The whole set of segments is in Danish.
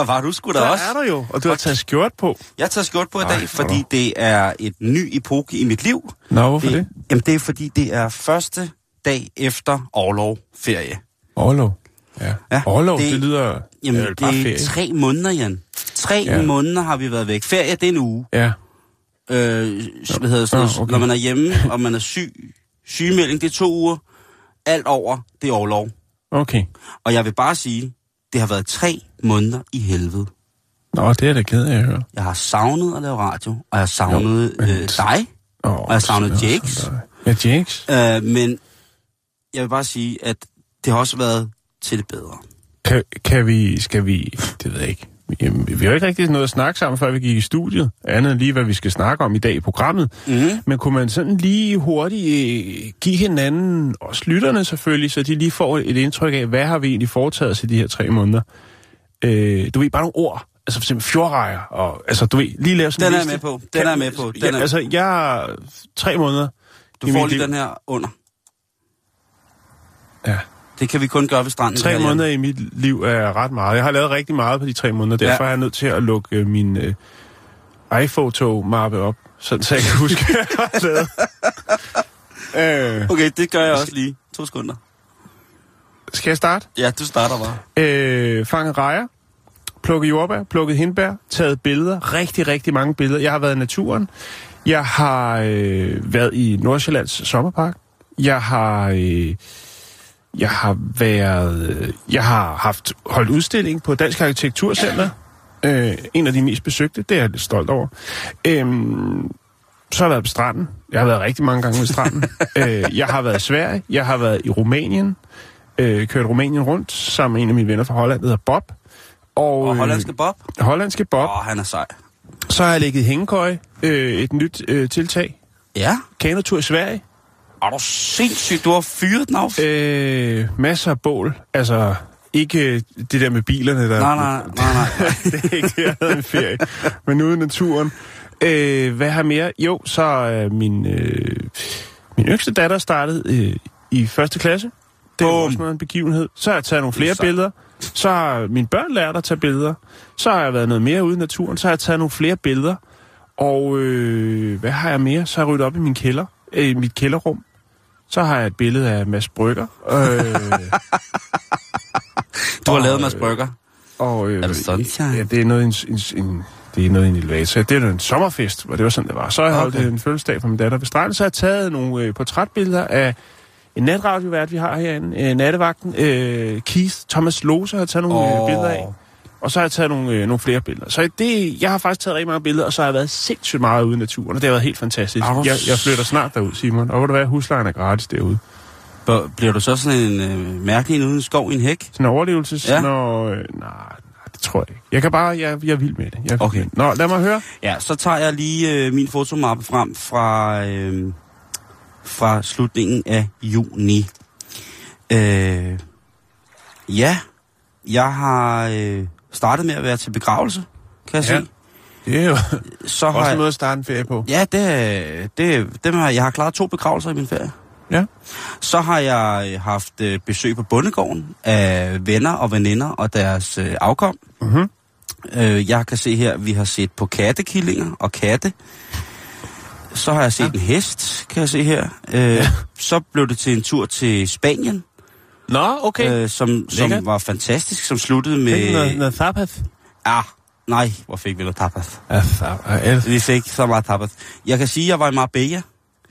Der var du sgu da Der også. er du jo, og du har taget skjort på. Jeg tager skjort på i Ej, dag, for fordi nu. det er et ny epoke i mit liv. Nå, hvorfor det? Jamen, det er fordi, det er første dag efter overlov ferie. Overlov. Ja. Ja, Overlov, det, det- det lyder... Jamen, det er ferie. tre måneder, Jan. Tre Ja. ja. måneder har vi været væk. Ferie, det er en uge. Ja, Øh, hvad hedder sådan Nå, okay. Når man er hjemme, og man er syg, sygemelding, det er to uger. Alt over, det er overlov. okay. Og jeg vil bare sige, det har været tre måneder i helvede. Nå, det er da ked af at høre. Jeg har savnet at lave radio, og jeg har savnet Jo, men- øh, dig, Oh, og jeg savner Jakes. Ja, Jakes. Øh, men jeg vil bare sige, at det har også været til det bedre. Kan, kan vi, skal vi, det ved jeg ikke. Jamen, vi har jo ikke rigtig noget at snakke sammen, før vi gik i studiet. Andet end lige, hvad vi skal snakke om i dag i programmet. Mm. Men kunne man sådan lige hurtigt øh, give hinanden, også lytterne selvfølgelig, så de lige får et indtryk af, hvad har vi egentlig foretaget os i de her tre måneder? Øh, du ved, bare nogle ord. Altså for eksempel fjordrejer, og altså du ved, lige lave sådan Den en er liste. med på. Den er jeg med på. Den ja, er- altså, jeg har tre måneder Du får lige liv. den her under. Ja. Det kan vi kun gøre ved stranden. Tre måneder i mit liv er ret meget. Jeg har lavet rigtig meget på de tre måneder, derfor Ja. er jeg nødt til at lukke øh, min øh, iPhoto-mappe op, sådan så jeg kan huske, hvad jeg har lavet. øh, Okay, det gør jeg også lige. To sekunder. skal jeg starte? Ja, du starter bare. Øh, fanget rejer, plukket jordbær, plukket hindbær, taget billeder, rigtig, rigtig mange billeder. Jeg har været i naturen. Jeg har øh, været i Nordsjællands sommerpark. Jeg har... Øh, jeg har været... Øh, jeg har haft holdt udstilling på Dansk Arkitekturcenter. Øh, en af de mest besøgte. Det er jeg lidt stolt over. Øhm, så har jeg været på stranden. Jeg har været rigtig mange gange ved stranden. øh, jeg har været i Sverige. Jeg har været i Rumænien. Øh, kørt Rumænien rundt sammen med en af mine venner fra Holland, der hedder Bob. Og, Og hollandske Bob. Øh, hollandske Bob. Åh, oh, han er sej. Så har jeg ligget i hængekøje. Øh, et nyt øh, tiltag. Ja. Kanotur i Sverige. Er du sindssygt, du har fyret den af? Øh, masser af bål. Altså, ikke øh, det der med bilerne, der... Nej, nej, nej, nej. det er ikke det, jeg havde en ferie. Men ude i naturen. Øh, hvad har mere? Jo, så er min, øh, min yngste datter startet øh, i første klasse. Det er Bum. også noget en begivenhed. Så har jeg taget nogle flere sejt. billeder. Så har mine børn lært at tage billeder. Så har jeg været noget mere ude i naturen. Så har jeg taget nogle flere billeder. Og øh, hvad har jeg mere? Så har jeg ryddet op i min kælder. Øh, i mit kælderrum. Så har jeg et billede af Mads Brygger. Øh, Du har Og, lavet Mads Brygger. og, øh, Er det sunshine? Ja, det er noget, en, en, en, det er noget i en elevator. Det er jo en sommerfest, hvor det var sådan, det var. Så har jeg holdt Okay. en fødselsdag for min datter ved stranden, så har jeg taget nogle øh, portrætbilleder af en natradiovært, vi har herinde, øh, nattevagten, øh, Keith Thomas Lose har taget nogle oh. Billeder af. Og så har jeg taget nogle, øh, nogle flere billeder. Så det, jeg har faktisk taget rigtig mange billeder, og så har jeg været sindssygt meget ude i naturen, og det har været helt fantastisk. Du Jeg, jeg flytter snart derud, Simon. Og hvor du være, huslejen er gratis derude. Bør- Bliver du så sådan en øh, mærkelig en uden en skov i en hæk? Sådan en overlevelses... Ja. Når, øh, nej, nej, det tror jeg ikke. Jeg kan bare... Jeg, jeg er vild med det. Jeg Okay. med det. Nå, lad mig høre. Ja, så tager jeg lige øh, min fotomappe frem fra, øh, fra slutningen af juni. Øh, ja, jeg har øh, startet med at være til begravelse, kan jeg Ja. se. Det er jo Så har også en jeg, måde at starte en ferie på. Ja, det, det, dem har, jeg har klaret to begravelser i min ferie. Ja. Så har jeg øh, haft øh, besøg på bondegården af venner og veninder og deres øh, afkom. Mhm. Øh, jeg kan se her, vi har set på kattekillinger og katte. Så har jeg set ja. en hest, kan jeg se her. Øh, ja. Så blev det til en tur til Spanien, Nå, okay. øh, som, som var fantastisk, som sluttede med... Med... Noget, noget tapas. Ja, Nej, hvor fik vi noget tapas. Ja, Vi fik så meget tapas. Jeg kan sige, at jeg var i Marbella.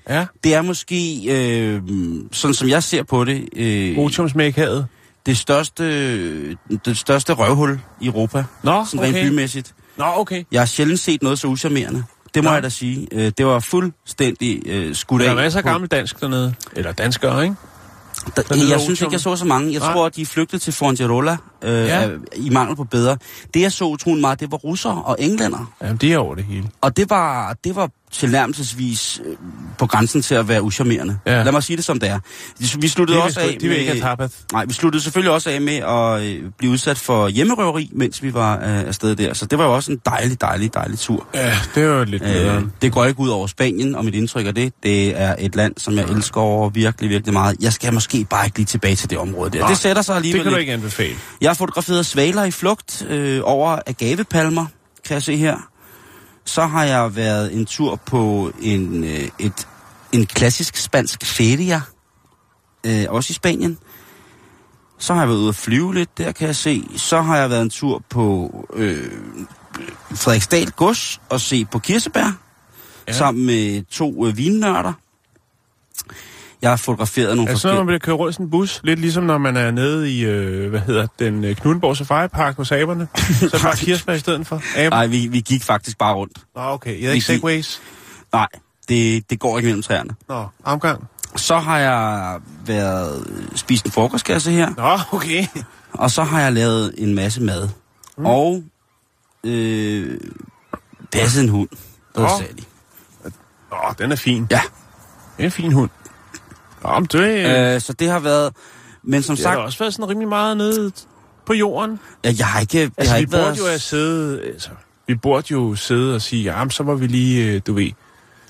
ja. Det er måske, øh, sådan som jeg ser på det, øh, Otiumsmækhavet. det, største, det største røvhul i Europa. Nå, Sådan rent okay. bymæssigt. Nå, okay. Jeg har sjældent set noget så uschammerende. Det må Nå. jeg da sige. Øh, det var fuldstændig øh, skudt Der af. er masser af gammel dansk dernede. Eller danskere, ikke? Der, jeg synes ikke, jeg så så mange. Jeg Nej. tror, at de flygtede til Fuengirola øh, Ja. ja. i mangel på bedre. Det, jeg så utrolig meget, det var russere og englænder. Jamen, det er over det hele. Og det var, det var tilnærmelsesvis øh, på grænsen til at være uschammerende. Ja. Lad mig sige det, som det er. Vi sluttede De vil, også af sgu- de vil ikke have med. Nej, vi sluttede selvfølgelig også af med at øh, blive udsat for hjemmerøveri, mens vi var øh, afsted der. Så det var jo også en dejlig, dejlig, dejlig tur. Ja, det jo lidt Øh, bedre. det går ikke ud over Spanien, og mit indtryk af det, det er et land, som jeg elsker over virkelig, virkelig meget. Jeg skal måske bare ikke lige tilbage til det område der. Nå, det sætter sig alligevel Det kan du ikke anbefale. Jeg har fotograferet svaler i flugt øh, over agavepalmer, kan jeg se her. Så har jeg været en tur på en, øh, et, en klassisk spansk feria, øh, også i Spanien. Så har jeg været ude at flyve lidt, der kan jeg se. Så har jeg været en tur på øh, Frederiksdal Gods og se på kirsebær, ja. sammen med to øh, vinnørder. Jeg har fotograferet nogle sådan, når man bliver kørt rundt i sådan en bus? Lidt ligesom når man er nede i, øh, hvad hedder den, øh, Knudenborg Safari Park hos aberne. Så er det bare kirsebær i stedet for. Aber. Nej, vi, vi gik faktisk bare rundt. Nå, okay. Jeg er ikke segways. Nej, det, det går ikke mellem træerne. Nå, omgang. Så har jeg været spist en frokostkasse her, Nå, okay. og så har jeg lavet en masse mad. Mm. Og øh, passet en hund. Det sagde de. Nå, den er fin. Ja, Det er en fin hund. Nå, men det, øh, så det har været... Men som det har sagt, da også været sådan rimelig meget nede på jorden. ja, jeg har ikke, jeg Altså, har vi ikke burde været jo have siddet... Altså, vi burde jo sidde og sige, jamen, så var vi lige, øh, du ved...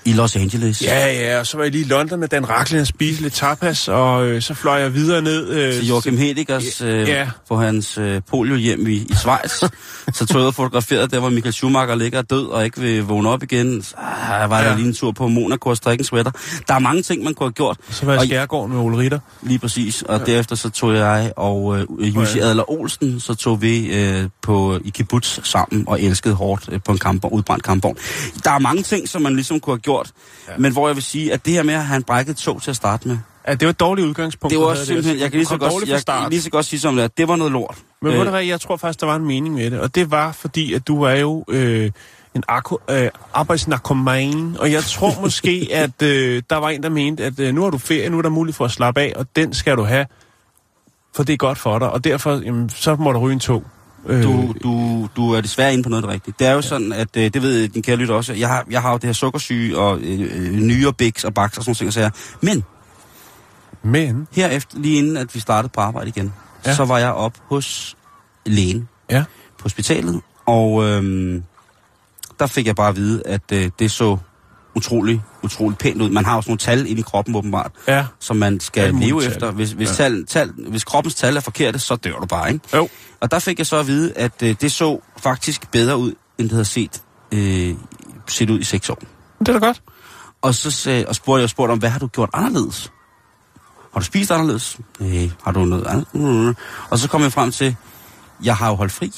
i Los Angeles. Ja, ja, og så var jeg lige i London med Dan Racklin og spise lidt tapas, og øh, så fløj jeg videre ned... Øh, Til Joachim Hedegers, øh, Ja. på hans øh, poliohjem i, i Schweiz. så tog jeg og fotograferede der, hvor Michael Schumacher ligger død og ikke vil vågne op igen. Så ah, var der Ja. lige en tur på Monaco og strikke en sweater. Der er mange ting, man kunne have gjort. Så var jeg i Skærgården med Ole Ritter. Lige præcis, og ja. derefter så tog jeg og øh, Jussi Ja. Adler Olsen, så tog vi øh, på i kibbutz sammen og elskede hårdt øh, på en kampvogn, udbrændt kampvogn. Der er mange ting, som man ligesom kunne have gjort, ja. men hvor jeg vil sige, at det her med at have en brækket tog til at starte med, Ja, det var et dårligt udgangspunkt. det du var havde simpelthen, der. jeg kan lige så, Du godt, jeg, kan lige så godt sige som det det var noget lort. Men Øh, du hvad, jeg tror faktisk, der var en mening med det, og det var fordi, at du er jo øh, en akko- øh, arbejdsnarkoman, og jeg tror måske, at øh, der var en, der mente, at øh, nu har du ferie, nu er der mulighed for at slappe af, og den skal du have, for det er godt for dig, og derfor, jamen, så må der ryge en tog. Øh, Du, du, du er desværre inde på noget af det er jo ja. sådan, at øh, det ved din kære lytter også, jeg har, jeg har jo det her sukkersyge og øh, øh, nyre, biks og baks og sådan nogle ting. sager. Men Men, herefter, lige inden at vi startede på arbejde igen, Ja. så var jeg op hos lægen ja, på hospitalet, og øhm, der fik jeg bare at vide, at øh, det så utrolig, utrolig pænt ud. Man har sådan nogle tal inde i kroppen åbenbart, ja, som man skal leve tal. efter. Hvis, hvis, Ja. tal, tal, hvis kroppens tal er forkerte, så dør du bare, ikke? jo, Og der fik jeg så at vide, at øh, det så faktisk bedre ud, end det havde set, øh, set ud i seks år. det er da godt. Og så sagde, og spurgte jeg spurgte om, hvad har du gjort anderledes? Har du spist anderledes? Nej. Har du noget andet? Og så kom jeg frem til, jeg har jo holdt fri.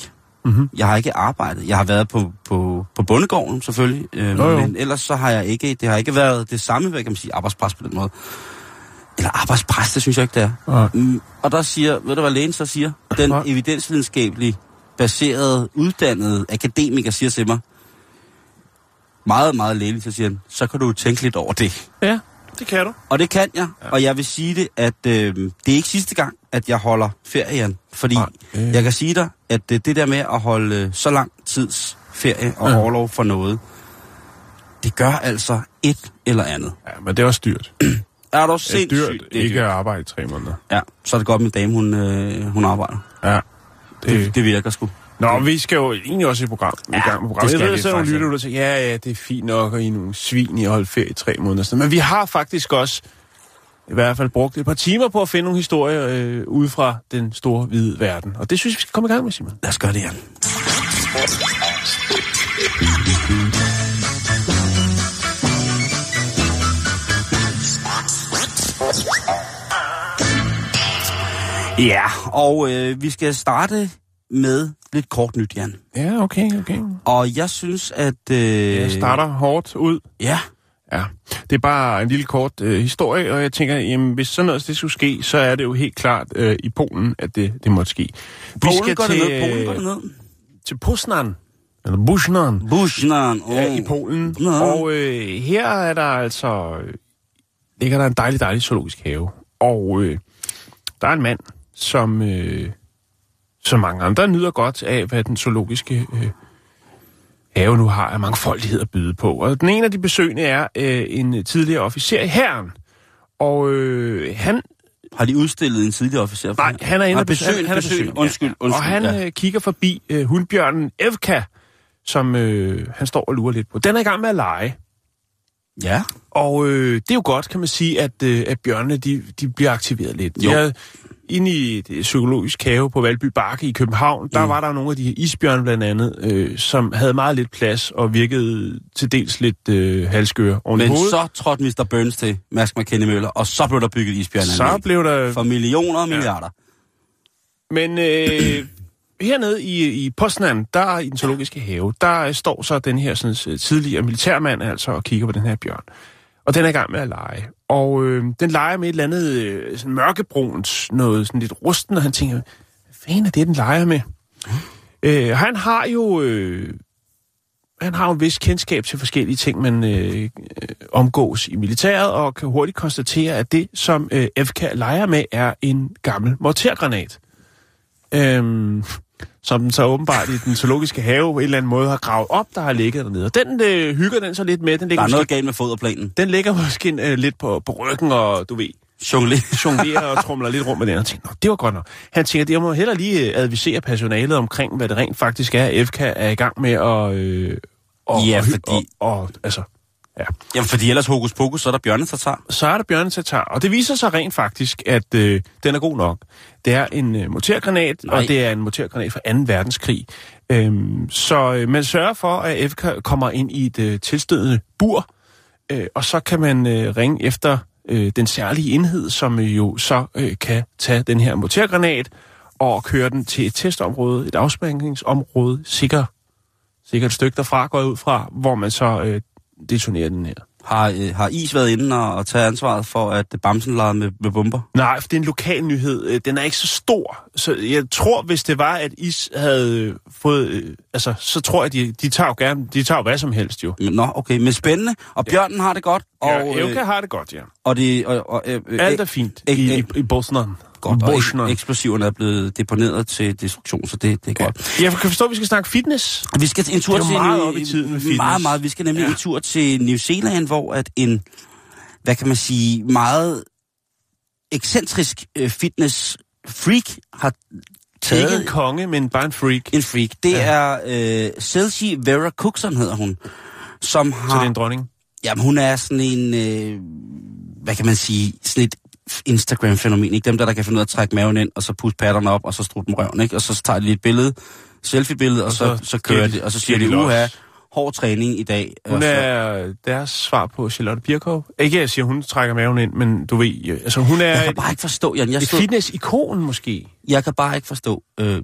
Mm-hmm. Jeg har ikke arbejdet. Jeg har været på, på, på bondegården selvfølgelig, øh, Jo, jo. men ellers så har jeg ikke, det har ikke været det samme, hvad kan man sige, arbejdspres på den måde. Eller arbejdspres, det synes jeg ikke, det er. Mm, og der siger, ved du hvad lægen så siger? Den Nej. evidensvidenskabelige, baserede, uddannede akademiker siger til mig, meget, meget lægeligt, så siger han, så kan du tænke lidt over det. Ja, det kan du. Og det kan jeg, ja. og jeg vil sige det, at øh, det er ikke sidste gang, at jeg holder ferien. Fordi øh. jeg kan sige dig, at øh, det der med at holde så lang tids ferie og Ja. overlov for noget, det gør altså et eller andet. Ja, men det er også dyrt. Er du Det er sindssygt? dyrt det er ikke dyrt. at arbejde i tre måneder. Ja, så er det godt med dame, hun, øh, hun arbejder. Ja. Det, det virker sgu. Nå, vi skal jo egentlig også i program. Ja, i gang med programmet. det skal Jeg ved, så lytter, der siger, ja, ja, det er fint nok, og I er nogle svin i at holde ferie i tre måneder. Men vi har faktisk også i hvert fald brugt et par timer på at finde nogle historier øh, ude fra den store hvide verden. Og det synes jeg, vi skal komme i gang med, Simon. Lad os gøre det, Jan. Ja, og øh, vi skal starte med lidt kort nyt, Jan. Ja, okay, okay. Og jeg synes, at... Øh, Jeg starter hårdt ud. Ja, Ja, det er bare en lille kort øh, historie, og jeg tænker, jamen, hvis sådan noget det skulle ske, så er det jo helt klart øh, i Polen, at det, det måtte ske. Polen går det ned, Polen går det ned. til Poznan, eller Busnan, Bushnan. Oh. ja, i Polen. Nå. Og øh, her er der altså, øh, ligger der en dejlig, dejlig zoologisk have. Og øh, der er en mand, som, øh, som mange andre nyder godt af, hvad den zoologiske øh, have nu har af mangfoldighed at byde på. Og den ene af de besøgende er øh, en tidligere officer i herren. Og øh, han Har de udstillet en tidligere officer? Nej, han er inde og besøg, besøgende, han er besøgende. besøgende, Undskyld, ja. undskyld. Og han ja. øh, kigger forbi øh, hundbjørnen Evka, som øh, han står og lurer lidt på. Den er i gang med at lege. Ja. Og øh, det er jo godt, kan man sige, at, øh, at bjørnene de, de bliver aktiveret lidt. Jo. Jeg, inde i det psykologisk have på Valby Bakke i København, der Mm. var der nogle af de her isbjørne blandt andet, øh, som havde meget lidt plads og virkede til dels lidt øh, halskøre oven Men så trådte Mr. Burns til, Mads McKinney Møller, og så blev der bygget isbjørnanlæg. så blev der For millioner og milliarder. Men øh, hernede i, i Poznan, der i den zoologiske have, der øh, står så den her sådan, tidligere militærmand altså og kigger på den her bjørn. Og den er i gang med at lege. Og øh, den leger med et eller andet øh, sådan mørkebrunt, noget sådan lidt rusten, og han tænker, hvad fanden er det, den leger med? Øh, han har jo... Øh, han har jo en vis kendskab til forskellige ting, man øh, øh, omgås i militæret, og kan hurtigt konstatere, at det, som øh, FK leger med, er en gammel mortergranat. Øhm, som den så åbenbart i den zoologiske have på en eller anden måde har gravet op, der har ligget dernede. Og den øh, hygger den så lidt med. Den Der ligger, er måske, noget galt med foderplanen. den ligger måske øh, lidt på, på ryggen, og du ved, Jonglé. jonglerer og trumler lidt rundt med den, og tænker, Nå, det var godt nok. Han tænker, jeg må heller lige øh, advisere personalet omkring, hvad det rent faktisk er, FK er i gang med at... Øh, og, Ja, og, fordi- Og, og, altså, ja. Jamen, fordi ellers hokus pokus, så er der bjørnetatar. Så er der bjørnetatar, og det viser sig rent faktisk, at øh, den er god nok. Det er en øh, mortergranat, Nej. og det er en mortergranat fra 2. verdenskrig. Øhm, så øh, man sørger for, at FK kommer ind i et øh, tilstødende bur, øh, og så kan man øh, ringe efter øh, den særlige enhed, som øh, jo så øh, kan tage den her mortergranat og køre den til et testområde, et afsprængningsområde, sikkert, sikkert et stykke derfra går ud fra, hvor man så øh, detonerer den her. Har, øh, har Is været inde og, og tage ansvaret for, at Bamsen legede med, med bomber? Nej, for det er en lokal nyhed. Øh, Den er ikke så stor. Så jeg tror, hvis det var, at Is havde øh, fået... øh, Altså, så tror jeg, de, de tager jo gerne... De tager jo hvad som helst, jo. Nå, okay, men spændende. Og bjørnen har det godt. Og, ja, øh, Evka har det godt, ja. og, det, og, og, øh, øh, Alt er fint ek- i, i, ek- i Bosnan. Godt, og Bosnan. ek- eksplosiverne er blevet deponeret til destruktion, så det, det er Ja. godt. Jeg kan forstå, at vi skal snakke fitness. Vi skal en tur Det er til meget New- op i tiden med fitness. Meget, meget. Vi skal nemlig Ja. en tur til New Zealand, hvor at en, hvad kan man sige, meget ekscentrisk øh, fitness freak har Ikke taget en konge, men bare en freak. en freak. Det Ja. er øh, Celsi Vera Cookson hedder hun, som har... Så det er en dronning. Jamen, hun er sådan en, øh, hvad kan man sige, sådan et Instagram-fænomen, ikke? Dem der, der kan finde ud af at trække maven ind, og så puste patterne op, og så strutte dem røven, ikke? Og så tager de lige et billede, selfie-billede, og, Og så, så så, kører de- og så siger de, uha, los." hård træning i dag. Hun er deres svar på Charlotte Birkow. Ikke, at jeg siger, hun trækker maven ind, men du ved, jo, altså hun er jeg kan bare ikke forstå, Jan, jeg, stod, fitness-ikon måske. jeg kan bare ikke forstå, øh,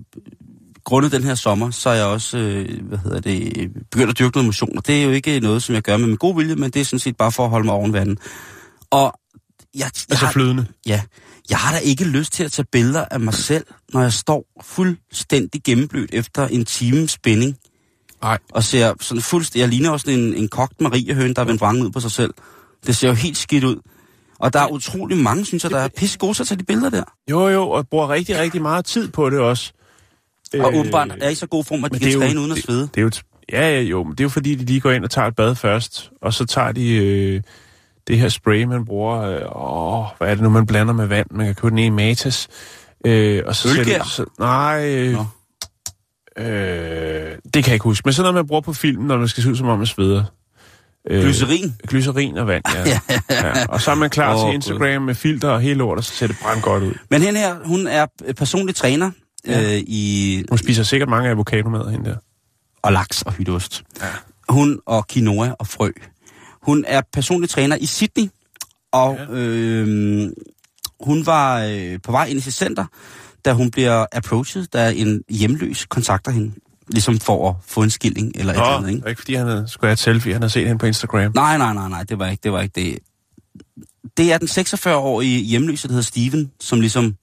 grundet den her sommer, så er jeg også, øh, hvad hedder det, begyndt at dyrke noget motion, og det er jo ikke noget, som jeg gør med min gode vilje, men det er sådan set bare for at holde mig oven vandet. Og jeg, jeg, Altså har- flydende. Ja, jeg har da ikke lyst til at tage billeder af mig selv, når jeg står fuldstændig gennemblødt efter en times spænding. Nej. Og ser sådan fuldstændig, jeg ligner også en, en kogt mariehøn, der er vendt vrangen ud på sig selv. Det ser jo helt skidt ud. Og der er utrolig mange, synes jeg, der er pisse gode til at tage de billeder der. Jo, jo, og bruger rigtig, rigtig meget tid på det også. Og åbenbart er i så god form, at de kan det er jo- træne uden at svede. Det er jo, ja, ja, jo, men det er jo fordi, de lige går ind og tager et bad først, og så tager de øh, det her spray, man bruger. Øh, åh, hvad er det nu, man blander med vand? Man kan købe den i Matas. Øh, og så Ølgær? Så, nej, øh, Nå. øh, det kan jeg ikke huske. Men sådan noget, man bruger på film, når man skal se ud, som om man sveder. Øh, Glycerin. Glycerin og vand, ja. ja. Og så er man klar Åh, til. Instagram med filter og hele lortet, så ser det brændt godt ud. Men hende her, hun er personlig træner Ja. øh, i Hun spiser sikkert mange avocadomad, hende der. og laks og hytteost. Ja. Hun og quinoa og frø. Hun er personlig træner i Sydney, og ja. øh, hun var øh, på vej ind i sit center, da hun bliver approached, da en hjemløs kontakter hende. Ligesom for at få en skilling eller et Nå, eller andet, det ikke? ikke fordi, han havde, skulle have et selfie. Han har set hende på Instagram. Nej, nej, nej, nej, det var ikke det. Var ikke det. det er den 46-årige hjemløse, der hedder Steven, som ligesom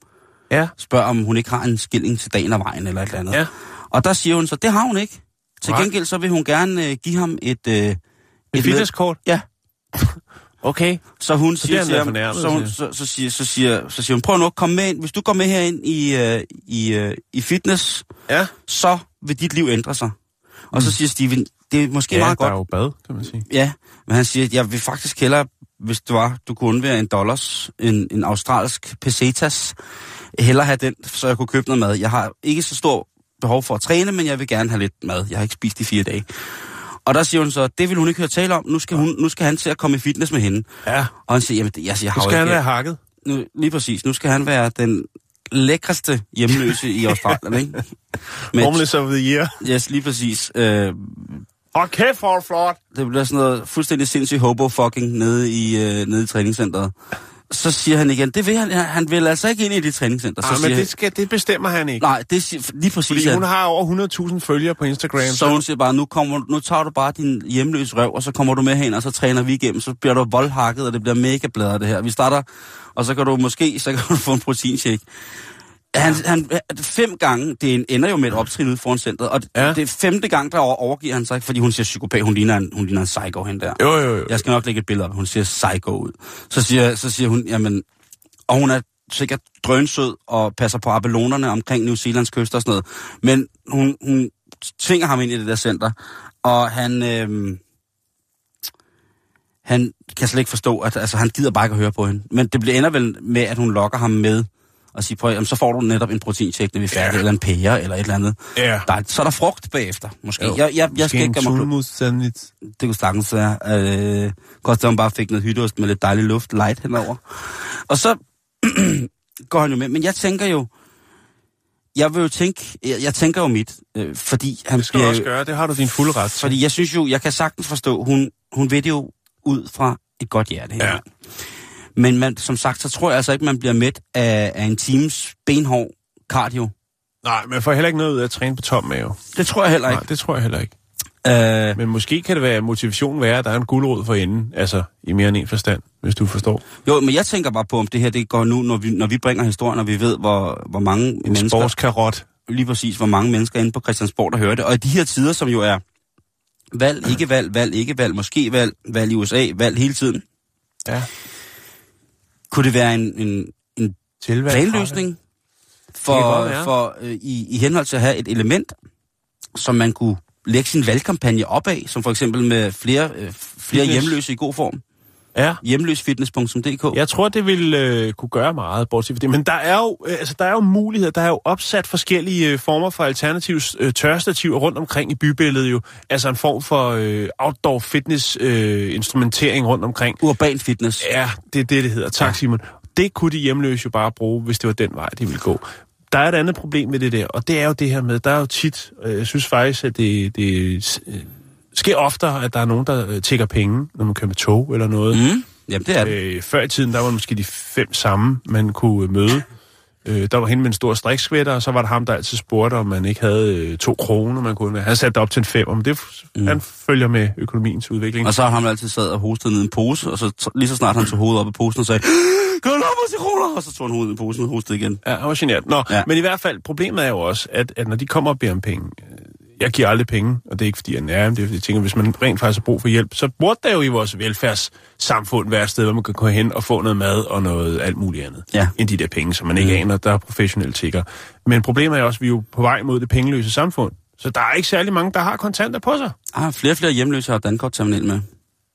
Ja. spørger, om hun ikke har en skilling til dagen af vejen eller et eller andet. Ja. Og der siger hun så, det har hun ikke. Til gengæld så vil hun gerne øh, give ham et... Øh, Et med- fitnesskort? Ja. Okay. Så hun Så siger, til ham, så, hun, siger. så, så, siger, så, siger, så siger hun, prøv nu at komme med ind. Hvis du går med herind i, øh, i, øh, i fitness, Ja. så vil dit liv ændre sig. Og så siger Steven, det er måske Ja, meget der godt. er jo bad, kan man sige. Ja, men han siger, jeg vil faktisk hellere, hvis det var, du kunne undvære en dollars, en, en australsk pesetas, hellere have den, så jeg kunne købe noget mad. Jeg har ikke så stor behov for at træne, men jeg vil gerne have lidt mad. Jeg har ikke spist i fire dage. Og der siger hun så, det vil hun ikke høre tale om. Nu skal, hun, nu skal han til at komme i fitness med hende. Ja. Og han siger, jamen, det- jeg, jeg har Nu skal han være hakket. Nu, lige præcis. Nu skal han være den lækreste hjemløse i Australien, ikke? Homeless of the year. Yes, lige præcis. Øh, Hold kæft, for flot. det bliver sådan noget fuldstændig sindssygt hobo-fucking nede i, øh, nede i træningscenteret. Så siger han igen, det vil han, han vil altså ikke ind i det træningscenter. Så Ah, siger men han, det, skal, det bestemmer han ikke. Nej, det siger, lige præcis. Fordi han- hun har over 100.000 følgere på Instagram. så hun siger bare, nu, kommer, nu tager du bare din hjemløse røv, og så kommer du med hen, og så træner vi igennem. Så bliver du voldhakket, og det bliver mega bladret det her. Vi starter, og så kan du måske så kan du få en proteinshake. Han, han, fem gange, det ender jo med et optrin ude foran centret, og Ja. det er femte gang, der over- overgiver han sig, fordi hun siger psykopat, hun ligner en, hun ligner en psycho hen der. Jo, jo, jo. Jeg skal nok lægge et billede op, hun ser psycho ud. Så siger, så siger hun, jamen, og hun er sikkert drønsød og passer på abelonerne omkring New Zealands kyst og sådan noget. Men hun, hun tvinger ham ind i det der center, og han, øhm, han kan slet ikke forstå, at altså, han gider bare ikke at høre på hende. Men det bliver ender vel med, at hun lokker ham med og siger, prøv, jamen, så får du netop en proteincheck, når vi er færdige, Ja. eller en pære, eller et eller andet. Ja. Der er, så er der frugt bagefter, måske. Jo. Jeg, jeg, jeg skal ikke gøre mig klog. Sandwich. Det kunne sagtens være. Øh, godt, at hun bare fik noget hytteost med lidt dejlig luft, light henover. Og så går han jo med. Men jeg tænker jo, jeg vil jo tænke, jeg, jeg tænker jo mit, øh, fordi han Det skal du bliver også gøre. Det har du din fulde ret til. Fordi jeg synes jo, jeg kan sagtens forstå, hun, hun ved det jo ud fra et godt hjerte. her. Ja. Men man, som sagt, så tror jeg altså ikke, man bliver mæt af, af en times benhård cardio. Nej, man får heller ikke noget ud af at træne på tom mave. Det tror jeg heller Nej, ikke. det tror jeg heller ikke. Øh, Men måske kan det være, motivation være, at der er en guldråd for enden. Altså, i mere end en forstand, hvis du forstår. jo, men jeg tænker bare på, om det her det går nu, når vi, når vi bringer historien, og vi ved, hvor, hvor mange En mennesker... sportskarot. lige præcis, hvor mange mennesker inde på Christiansborg, der hører det. Og i de her tider, som jo er valg, ikke valg, valg, ikke valg, måske valg, valg i USA, valg hele tiden, Ja. Kunne det være en, en, en planløsning for, for øh, i, i henhold til at have et element, som man kunne lægge sin valgkampagne op af, som for eksempel med flere, øh, flere Fitness. hjemløse i god form. Ja. Hjemløsfitness.dk. Jeg tror, det vil øh, kunne gøre meget, bortset fra det. Men der er, jo, øh, altså, der er jo muligheder. Der er jo opsat forskellige øh, former for alternative øh, tørstativer rundt omkring i bybilledet jo. Altså en form for øh, outdoor fitness øh, instrumentering rundt omkring. Urban fitness. Ja, det er det, det hedder. Tak, Ja. Simon. Det kunne de hjemløse jo bare bruge, hvis det var den vej, de ville gå. Der er et andet problem med det der, og det er jo det her med, der er jo tit, øh, jeg synes faktisk, at det, det sker oftere, at der er nogen, der øh, tækker penge, når man kører med tog eller noget. Mm. Jamen, det er det. Øh, før i tiden, der var måske de fem samme, man kunne øh, møde. Øh, der var hende med en stor strikskvætter, og så var der ham, der altid spurgte, om man ikke havde øh, to kroner, man kunne Han satte det op til en fem, men det, mm. han følger med økonomiens udvikling. Og så har han altid sad og hostet ned i en pose, og så lige så snart han tog hovedet op af posen og sagde, du lade mig til kroner? Og så tog han hovedet i posen og hostede igen. Ja, han var genert. Nå, ja. Men i hvert fald, problemet er jo også, at, at når de kommer og beder om penge, jeg giver aldrig penge, og det er ikke fordi, jeg er nær, det er fordi, jeg tænker, hvis man rent faktisk har brug for hjælp, så burde der jo i vores velfærdssamfund være et sted, hvor man kan gå hen og få noget mad og noget alt muligt andet, Ja. end de der penge, som man ikke Mm. aner, der er professionelle tigger. Men problemet er også, at vi er jo på vej mod det pengeløse samfund, så der er ikke særlig mange, der har kontanter på sig. Ah, flere og flere hjemløse har Dankort-terminal med.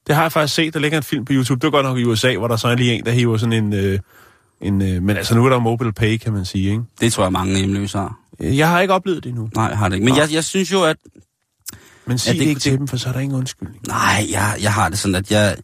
Det har jeg faktisk set, der ligger en film på YouTube, det var godt nok i USA, hvor der så er lige en, der hiver sådan en... Øh, en øh, men altså, nu er der mobile pay, kan man sige, ikke? Det tror jeg, mange hjemløse har. Jeg har ikke oplevet det endnu. Nej, har det ikke. Men jeg, jeg synes jo, at... Men sig det- det, ikke det- til dem, for så er der ingen undskyldning. Nej, jeg, jeg har det sådan, at jeg,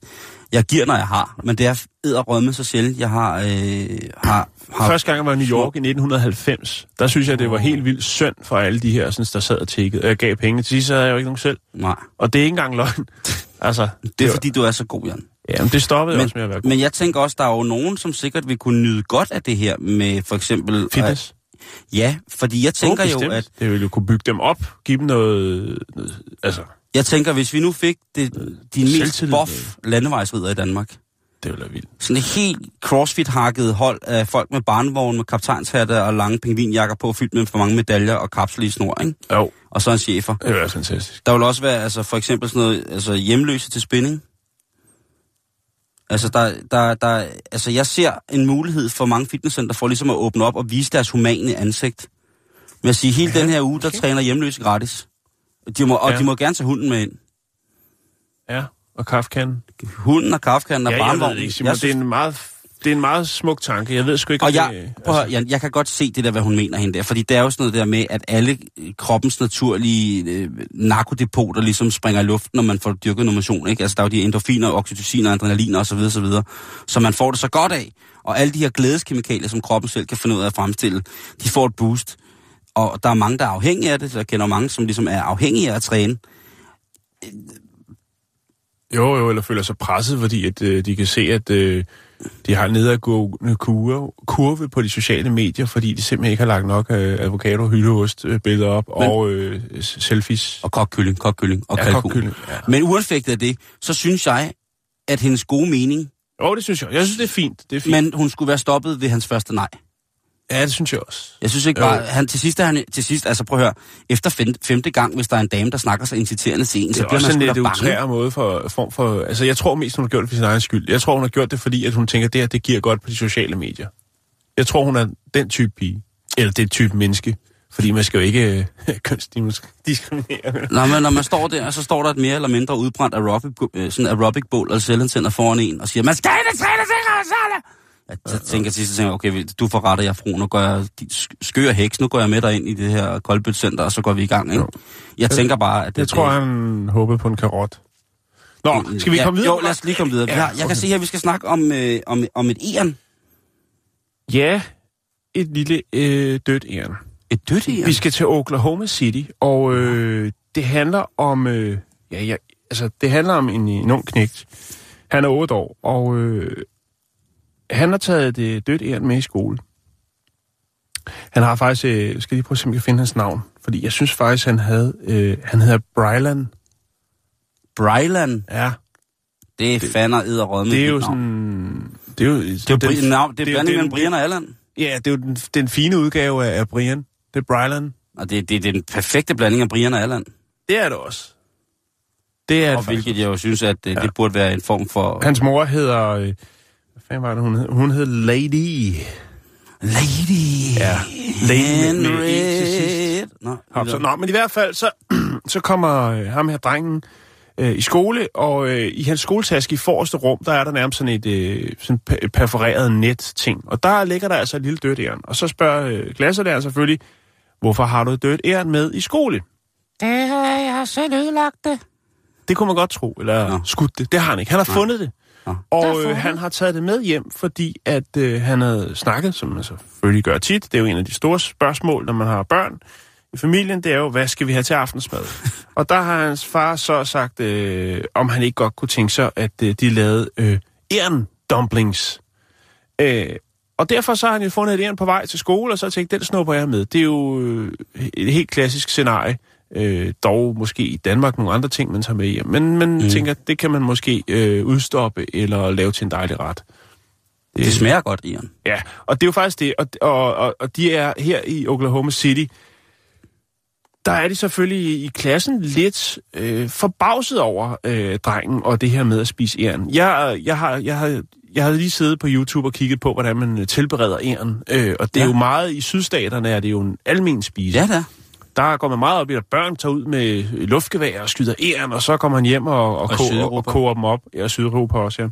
jeg giver, når jeg har. Men det er edderrømme så sjældent, jeg har... Øh, har, har Første gang jeg var i New York i 1990, der synes jeg, det var helt vildt synd for alle de her, sådan, der sad og tækkede. Og jeg gav penge. Til sidst havde jeg jo ikke nogen selv. Nej, Og det er ikke engang løgn. altså, det er var- fordi, du er så god, Jan. Ja, men det stoppede Men- også med at være god. Men jeg tænker også, der er jo nogen, som sikkert vil kunne nyde godt af det her med for eksempel... Fitness. Ja, fordi jeg tænker oh, jo, at Det ville jo kunne bygge dem op, give dem noget... altså, jeg tænker, hvis vi nu fik det, de mest buff landevejsridder i Danmark, det ville være vildt. sådan et helt crossfit-hakket hold af folk med barnevogn, med kaptajnshatte og lange pingvinjakker på, fyldt med for mange medaljer og kapsler i snor, ikke? Jo, Og så en chefer. det ville være fantastisk. Der vil også være, altså for eksempel sådan noget, altså hjemløse til spinning. Altså, der, der, der, altså jeg ser en mulighed for mange fitnesscenter for ligesom at åbne op og vise deres humane ansigt. Med at sige, hele Ja, den her uge, der okay. træner hjemløse gratis. De må, og Ja. de må gerne tage hunden med ind. Ja, og kaffekanden. Hunden og kaffekanden og Ja, jeg ved barnvognen. ikke, Simon. Det er en meget... Det er en meget smuk tanke. Jeg ved sgu ikke, Og jeg, det... altså- prøv jeg, jeg kan godt se det der, hvad hun mener hende der. Fordi det er jo sådan noget der med, at alle øh, kroppens naturlige øh, narkodepoter ligesom springer i luften, når man får dyrket noget motion. Ikke? Altså der er jo de endorfiner, oxytocin og adrenalin og så videre, så videre. Så man får det så godt af. Og alle de her glædeskemikalier, som kroppen selv kan finde ud af at fremstille, de får et boost. Og der er mange, der er afhængige af det. Så jeg kender mange, som ligesom er afhængige af at træne. Jo, jo, eller føler sig presset, fordi at, øh, de kan se, at øh, de har en nedadgående kurve, kurve på de sociale medier, fordi de simpelthen ikke har lagt nok øh, avocado, hyldeost øh, billeder op, Men- og øh, selfies. Og kokkylling, kokkylling og Ja, kalkun. kokkylling, ja. Men uanfægtet af det, så synes jeg, at hendes gode mening, Jo, det synes jeg. Jeg synes, det er fint. Det er fint. men hun skulle være stoppet ved hans første nej. Ja, det synes jeg også. Jeg synes ikke bare, han, til sidst er han, til sidst, altså prøv at høre, efter femte, femte gang, hvis der er en dame, der snakker så inciterende til en, Det så er bliver også man en sgu lidt da bange. utrær måde for, form for... Altså, jeg tror mest, hun har gjort det for sin egen skyld. Jeg tror, hun har gjort det, fordi at hun tænker, det her, det giver godt på de sociale medier. Jeg tror, hun er den type pige. Eller det type menneske. Fordi man skal jo ikke øh, kønsdiskriminere. Nå, men når man står der, så står der et mere eller mindre udbrændt aerobic, øh, sådan aerobic bål eller selvantænder foran en, og siger, man skal ikke træne til Jeg så tænker til sidst, tænker, jeg, okay, du får ret, jeg fru, nu går jeg, skør heks, nu går jeg med dig ind i det her koldbødscenter, og så går vi i gang, ikke? Jo. Jeg tænker bare, at det... Jeg tror, han håbede på en karot. Nå, skal vi ja, komme videre? Jo, lad os lige komme videre. Ja, Ja, jeg, jeg okay. kan se her, vi skal snakke om, øh, om, om et æren. Ja, et lille øh, dødt æren. Et dødt æren? Vi skal til Oklahoma City, og øh, det handler om... Øh, ja, ja, altså, det handler om en, en ung knægt. Han er 8 år, og øh, han har taget det dødt æren med i skole. Han har faktisk... Øh, skal lige prøve at se, om jeg kan finde hans navn. Fordi jeg synes faktisk, han havde... Øh, han hedder Brylan. Bryland. Ja, Det er fandme edderrød med det er jo sådan... Det er jo, Det er jo Bri- navn, det er blanding mellem den- Brian og Allan. Ja, det er jo den, den fine udgave af, af Brian. Det er Brylan. Og det, det, det er den perfekte blanding af Brian og Allan. Det er det også. Det er det Og faktisk. hvilket jeg jo synes, at det, det burde være en form for... Hans mor hedder... Øh, hvad fanden var det, hun hed? Hun hed Lady. Lady Ja, Lady med- med E til sidst. Henriette. Nå, Hop, så, nå, men i hvert fald, så, så kommer øh, ham her drengen øh, i skole, og øh, i hans skoletaske i forreste rum, der er der nærmest sådan et øh, sådan per- perforeret net-ting. Og der ligger der altså et lille dødt æren. Og så spørger øh, klasselæreren selvfølgelig, hvorfor har du et dødt æren med i skole? Det har jeg selv ødelagt det. Det kunne man godt tro, eller Nå. skudt det. Det har han ikke. Han har fundet det. Nå. Og øh, han har taget det med hjem, fordi at øh, han havde snakket, som man selvfølgelig gør tit. Det er jo en af de store spørgsmål, når man har børn i familien. Det er jo, hvad skal vi have til aftensmad? og der har hans far så sagt, øh, om han ikke godt kunne tænke sig, at øh, de lavede øh, æren dumplings. Øh, og derfor så har han jo fundet et på vej til skole, og så har jeg tænkt, den snupper jeg med. Det er jo øh, et helt klassisk scenarie. Øh, dog måske i Danmark nogle andre ting, man tager med hjem. Men man mm. tænker, det kan man måske øh, udstoppe eller lave til en dejlig ret. Det smager godt, Ian. Ja, og det er jo faktisk det. Og, og, og, og de er her i Oklahoma City. Der er de selvfølgelig i klassen lidt øh, forbavset over øh, drengen og det her med at spise æren. Jeg, jeg, har, jeg, har, jeg har lige siddet på YouTube og kigget på, hvordan man øh, tilbereder æren. Øh, og det er Ja. jo meget i sydstaterne, er det jo en almen spise. Ja, da. Der går man meget op i, at børn tager ud med luftgevær og skyder æren, og så kommer man hjem og, og, Og og, koger, og, koger dem op. Ja, Sydeuropa også, ja.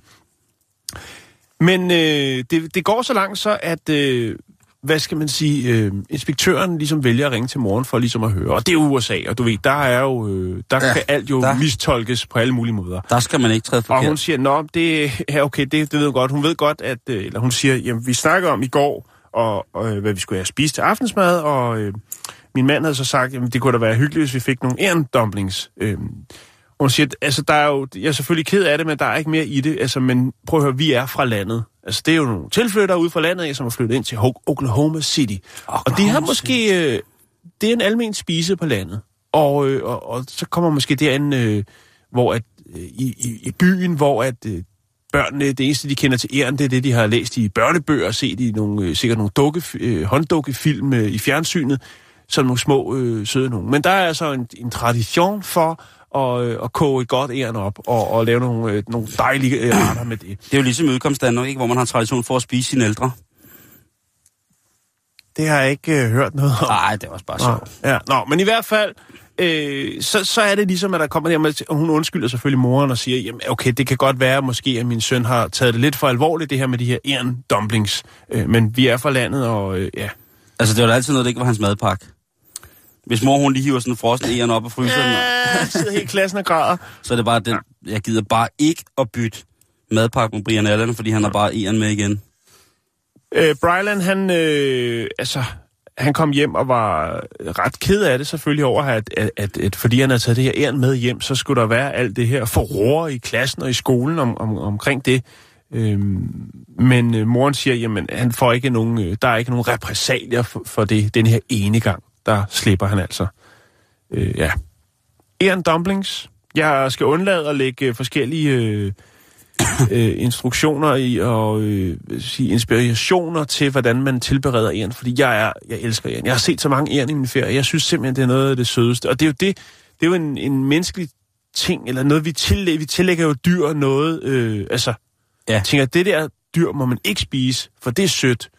Men øh, det, det går så langt så, at, øh, hvad skal man sige, øh, inspektøren ligesom vælger at ringe til moren for ligesom at høre. Og det er USA, og du ved, der er jo, øh, der Ja, kan alt jo der- mistolkes på alle mulige måder. Der skal man ikke træde Og forkert. hun siger, nå, det er okay, det, det ved hun godt. Hun ved godt, at, øh, eller hun siger, jamen, vi snakker om i går, og, og øh, hvad vi skulle have spist til aftensmad, og øh, min mand havde så sagt, jamen, det kunne da være hyggeligt, hvis vi fik nogle æren-dumplings. Øh, hun siger, altså, der er jo, jeg er selvfølgelig ked af det, men der er ikke mere i det. Altså, men prøv at høre, vi er fra landet. Altså, det er jo nogle tilflyttere ude fra landet som er flyttet ind til Ho- Oklahoma City. Oklahoma og de har måske... Øh, det er en almen spise på landet. Og, øh, og, og så kommer måske derind, øh, hvor at, øh, i, i, i byen, hvor at øh, børnene, det eneste, de kender til æren, det er det, de har læst i børnebøger, set i nogle, øh, sikkert nogle dukke, øh, hånddukkefilm øh, i fjernsynet, som nogle små øh, søde nogen. Men der er altså en, en tradition for at, øh, at koge et godt æren op og, og lave nogle, øh, nogle dejlige øh, retter med det. Det er jo ligesom i udkomstdanmark, ikke? hvor man har tradition for at spise sine ældre. Det har jeg ikke øh, hørt noget om. Nej, det var også bare sjovt. Ja, nå, men i hvert fald, øh, så, så er det ligesom, at der kommer der med, og hun undskylder selvfølgelig moren og siger, jamen okay, det kan godt være måske, at min søn har taget det lidt for alvorligt, det her med de her æren dumplings. Øh, men vi er fra landet, og øh, ja. Altså, det var da altid noget, det ikke var hans madpakke. Hvis mor, hun lige hiver sådan en frossen æren op og fryser den, Ja, sidder hele klassen og græder. så er det bare den, jeg gider bare ikke at bytte madpakke med Brian Allen, fordi han har bare æren med igen. Øh, Brylan, han, øh, altså, han kom hjem og var ret ked af det selvfølgelig over, at, at, at, at fordi han havde taget det her æren med hjem, så skulle der være alt det her forroer i klassen og i skolen om, om, omkring det. Øhm, men øh, moren siger, jamen han får ikke nogen, øh, der er ikke nogen repressalier for, for det den her ene gang. Der slipper han altså. Øh, ja. Æren dumplings. Jeg skal undlade at lægge øh, forskellige øh, øh, instruktioner i og øh, sige, inspirationer til, hvordan man tilbereder æren, fordi jeg er, jeg elsker æren. Jeg har set så mange æren i min ferie, jeg synes simpelthen, det er noget af det sødeste. Og det er jo det, det er jo en, en menneskelig ting, eller noget, vi tillægger, vi tillægger jo dyr noget, øh, altså, Ja. tænker, det der dyr må man ikke spise, for det er sødt.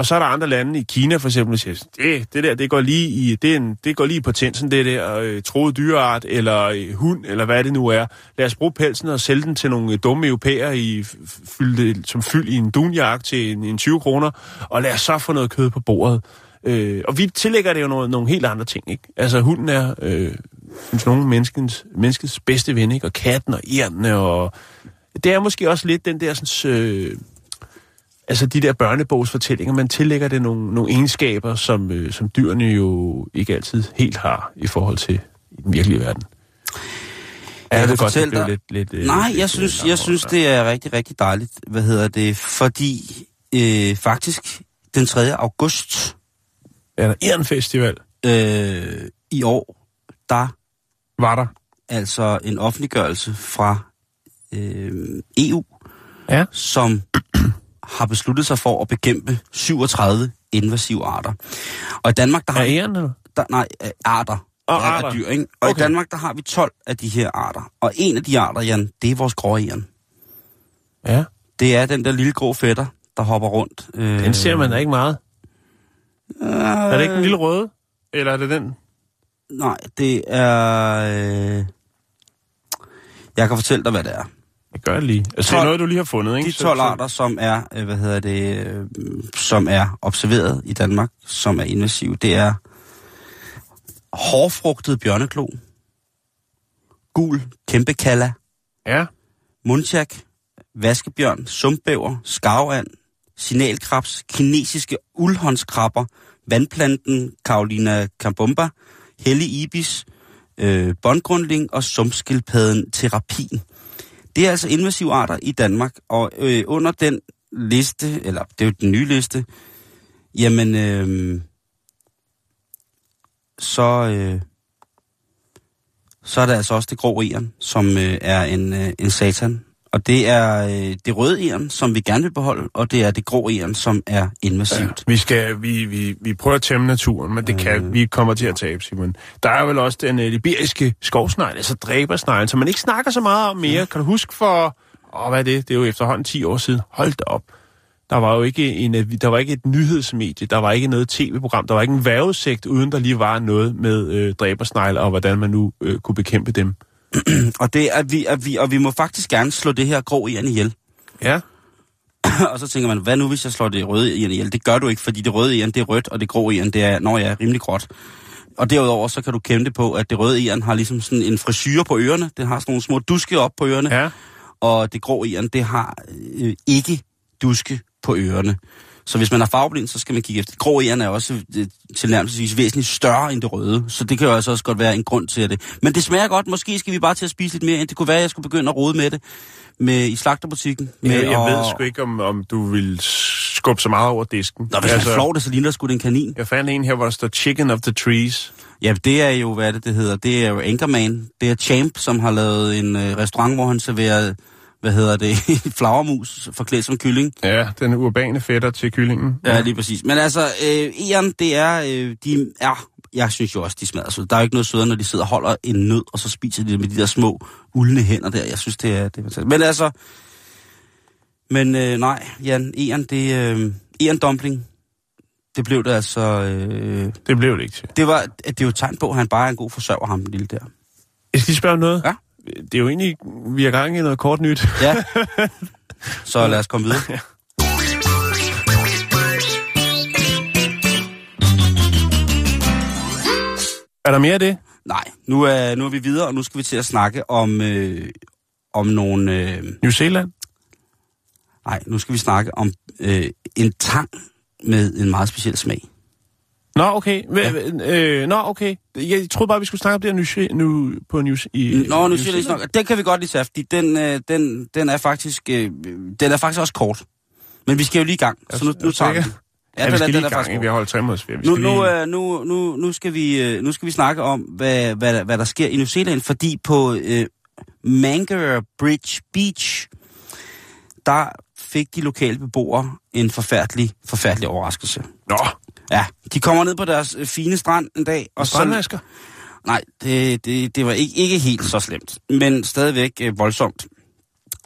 Og så er der andre lande i Kina for eksempel, der siger, det, det der, det går lige i, det, en, det går lige på potensen, det der øh, troede dyreart, eller øh, hund, eller hvad det nu er. Lad os bruge pelsen og sælge den til nogle øh, dumme europæer, i, fylde, som fyld i en dunjak til en, en 20 kroner, og lad os så få noget kød på bordet. Øh, og vi tillægger det jo noget, nogle helt andre ting, ikke? Altså hunden er, øh, synes nogen, menneskens, menneskets bedste ven, ikke? Og katten og ærnene og det er måske også lidt den der sådan, øh, altså de der børnebogsfortællinger, man tillægger det nogle, nogle egenskaber, som, øh, som dyrene jo ikke altid helt har i forhold til i den virkelige verden. Ja, Jeg jeg godt, fortælle dig- lidt, lidt, øh, Nej, lidt, jeg øh, synes, langt jeg synes det er rigtig, rigtig dejligt. Hvad hedder det? Fordi øh, faktisk den 3. august Ja, der er en festival. øh, i år, der Var der? altså en offentliggørelse fra øh, EU, Ja. som har besluttet sig for at bekæmpe 37 invasive arter. Og i Danmark, der har Er vi, æren, eller? der, nej, øh, arter. Og af arter. dyr, ikke? Og Okay. i Danmark, der har vi 12 af de her arter. Og en af de arter, Jan, det er vores gråæren. Ja. Det er den der lille grå fætter, der hopper rundt. Øh, Den ser man da ikke meget. Øh, Er det ikke den lille røde? Eller er det den? Nej, det er... Øh... Jeg kan fortælle dig, hvad det er. Jeg gør det lige. Altså, det 12 er noget, du lige har fundet, ikke? De 12 arter, som er, øh, hvad hedder det, øh, som er observeret i Danmark, som er invasive, det er hårfrugtet bjørneklo, gul kæmpekalla, Ja. mundtjak, vaskebjørn, sumpbæver, skarvand, signalkrabs, kinesiske uldhåndskrabber, vandplanten Carolina cambumba, hellig ibis, øh, bondgrundling og sumpskildpadden terapin. Det er altså invasive arter i Danmark, og øh, under den liste, eller det er jo den nye liste, jamen, øh, så, øh, så er der altså også det grå eren, som øh, er en, øh, en satan. Og det er øh, det røde eren, som vi gerne vil beholde, og det er det grå eren, som er invasivt. Vi, skal, vi, vi, vi prøver at tæmme naturen, men det kan Øh. vi kommer til at tabe, Simon. Der er vel også den uh, liberiske skovsnegl, altså dræbersnegl, som man ikke snakker så meget om mere. Kan du huske for, åh, hvad er det? Det er jo efterhånden 10 år siden. Hold da op. Der var jo ikke, en, øh, der var ikke et nyhedsmedie, der var ikke noget tv-program, der var ikke en værvesigt, uden der lige var noget med øh, dræbersnegle, og hvordan man nu øh, kunne bekæmpe dem. Og det er vi, at vi, og vi må faktisk gerne slå det her grå eren ihjel. Ja, og så tænker man, hvad nu hvis jeg slår det røde eren ihjel? Det gør du ikke, fordi det røde eren, det er rødt, og det grå eren, det er, når jeg er rimelig gråt. Og derudover, så kan du kæmpe på, at det røde eren har ligesom sådan en frisyre på ørerne. Det har sådan nogle små duske op på ørerne. ja. Og det grå eren, det har øh, ikke duske på ørerne. Så hvis man er farveblind, så skal man kigge efter. Grå æren er også øh, tilnærmelsesvis væsentligt større end det røde, så det kan jo altså også godt være en grund til det. Men det smager godt. Måske skal vi bare til at spise lidt mere, end det kunne være, at jeg skulle begynde at rode med det med, i slagterbutikken. Med Jeg, jeg at- ved sgu ikke, om, om du vil skubbe så meget over disken. Nå, hvis altså, man flår det, så ligner det sgu en kanin. Jeg fandt en her, hvor der står Chicken of the Trees. Ja, det er jo, hvad det, det hedder? Det er jo Anchorman. Det er Champ, som har lavet en øh, restaurant, hvor han serverer, hvad hedder det, flagermus forklædt som kylling. Ja, den urbane fætter til kyllingen. Ja, lige præcis. Men altså, øh, Eren, det er, øh, de er, jeg synes jo også, de smager søde. Der er jo ikke noget sødere, når de sidder og holder en nød, og så spiser de det med de der små, uldne hænder der. Jeg synes, det er, det er fantastisk. Men altså, men øh, nej, Jan, Eren, det øh, Eren Dumpling, det blev det altså, øh, Det blev det ikke til. det var, det er jo et tegn på, at han bare er en god forsørger, ham lille der. Jeg skal lige spørge om noget. Ja. Det er jo egentlig, vi er gang i noget kort nyt. Ja. Så lad os komme videre. Er der mere af det? Nej, nu er, nu er vi videre, og nu skal vi til at snakke om, øh, om nogle... Øh, New Zealand? nej, nu skal vi snakke om øh, en tang med en meget speciel smag. Nå, okay. Ja. Øh, nå, okay. Jeg troede bare, vi skulle snakke om det her Ze- nu, på New, i, Nå, nu siger jeg lige nok. Den kan vi godt lige tage, fordi den, øh, den, den er faktisk øh, den er faktisk også kort. Men vi skal jo lige i gang, så nu, Er nu tager vi den. Ja, vi den er- skal den lige er i gang. Vi har holdt tre måneders ferie. Vi Nu, nu, lige... øh, nu, nu, nu, skal vi, øh, nu skal vi snakke om, hvad, hvad, hvad der sker i New Zealand, fordi på øh, Mangere Bridge Beach, der fik de lokale beboere en forfærdelig, forfærdelig overraskelse. Nå, Ja, de kommer ned på deres øh, fine strand en dag, og så... strandmasker. Nej, det, det, det var ikke, ikke helt så slemt, men stadigvæk øh, voldsomt.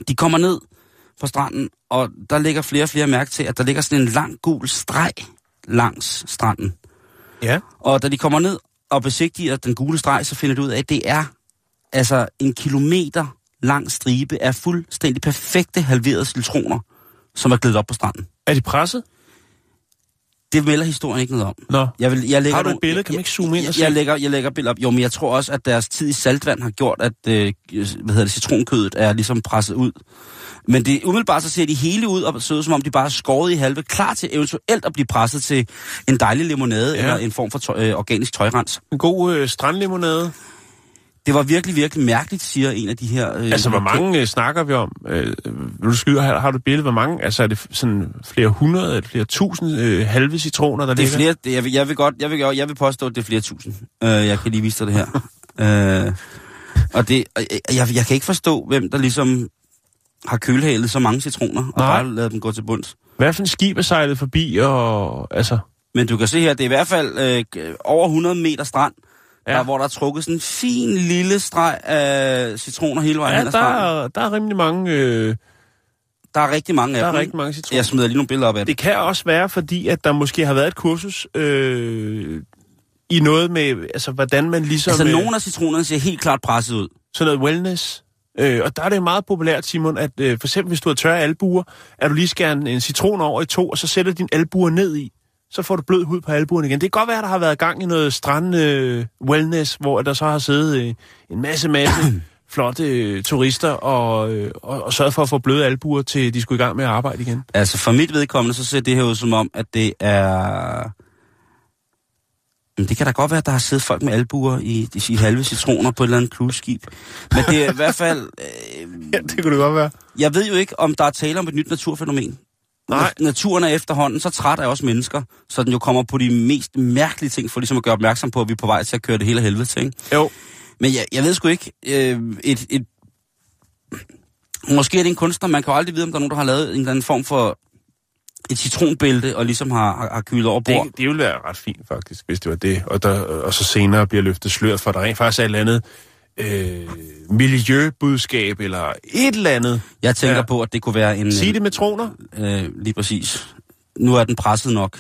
De kommer ned på stranden, og der ligger flere og flere mærke til, at der ligger sådan en lang gul streg langs stranden. Ja. Og da de kommer ned og besigtiger den gule streg, så finder de ud af, at det er altså en kilometer lang stribe af fuldstændig perfekte halverede citroner, som er glædet op på stranden. Er de presset? Det melder historien ikke noget om. Nå. Jeg vil, jeg lægger Har du et billede? Kan man ikke zoome ind og jeg, se? jeg, lægger, jeg lægger billeder op. Jo, men jeg tror også, at deres tid i saltvand har gjort, at øh, hvad hedder det, citronkødet er ligesom presset ud. Men det, umiddelbart så ser de hele ud og ser ud, som om de bare er skåret i halve, klar til eventuelt at blive presset til en dejlig limonade ja. eller en form for tøj, øh, organisk tøjrens. En god øh, strandlimonade. Det var virkelig, virkelig mærkeligt, siger en af de her... Øh, Altså, hvor mange øh, snakker vi om? Øh, vil du skyde, har, har du et billede? Hvor mange? Altså, er det sådan flere hundrede eller flere tusind øh, halve citroner, der Det er ligger? flere, jeg, vil, jeg vil godt, jeg vil, jeg vil påstå, at det er flere tusind. Øh, jeg kan lige vise dig det her. øh, og det, jeg, jeg, jeg kan ikke forstå, hvem der ligesom har kølhalet så mange citroner, og Nej. bare lavet dem gå til bunds. Hvad for en skib er sejlet forbi? Og, altså, Men du kan se her, det er i hvert fald øh, over 100 meter strand, Ja. der, hvor der er trukket sådan en fin lille streg af citroner hele vejen ja, hen ad der, er, der er rimelig mange, øh, Der er rigtig mange af der er dem. rigtig mange citroner. Jeg smider lige nogle billeder op af det. Det kan også være, fordi at der måske har været et kursus øh, i noget med, altså hvordan man ligesom... Altså, øh, nogle af citronerne ser helt klart presset ud. sådan noget wellness. Øh, og der er det meget populært, Simon, at øh, for eksempel hvis du har tørre albuer, at du lige skærer en, en citron over i to, og så sætter din albuer ned i. Så får du blød hud på albuen igen. Det kan godt være, at der har været gang i noget strand øh, wellness, hvor der så har siddet øh, en masse, masse flotte øh, turister og, øh, og, og sørget for at få bløde albuer, til de skulle i gang med at arbejde igen. Altså, for mit vedkommende, så ser det her ud som om, at det er... Men det kan da godt være, at der har siddet folk med albuer i, i halve citroner på et eller andet cruiseskib. Men det er i hvert fald... Øh, Ja, det kunne det godt være. jeg ved jo ikke, om der er tale om et nyt naturfænomen. Nej. Na- Naturen er efterhånden så træt af os mennesker, så den jo kommer på de mest mærkelige ting, for ligesom at gøre opmærksom på, at vi er på vej til at køre det hele helvede til. Ikke? Jo. Men jeg, jeg ved sgu ikke, øh, et, et, måske er det en kunstner, man kan jo aldrig vide, om der er nogen, der har lavet en eller anden form for et citronbælte, og ligesom har, har, har kylet over bord. Det, det ville være ret fint, faktisk, hvis det var det. Og, der, og så senere bliver løftet sløret for, at der rent faktisk er et eller andet øh, miljøbudskab, eller et eller andet. Jeg tænker Ja. på, at det kunne være en... Sig det med troner. Øh, lige præcis. Nu er den presset nok.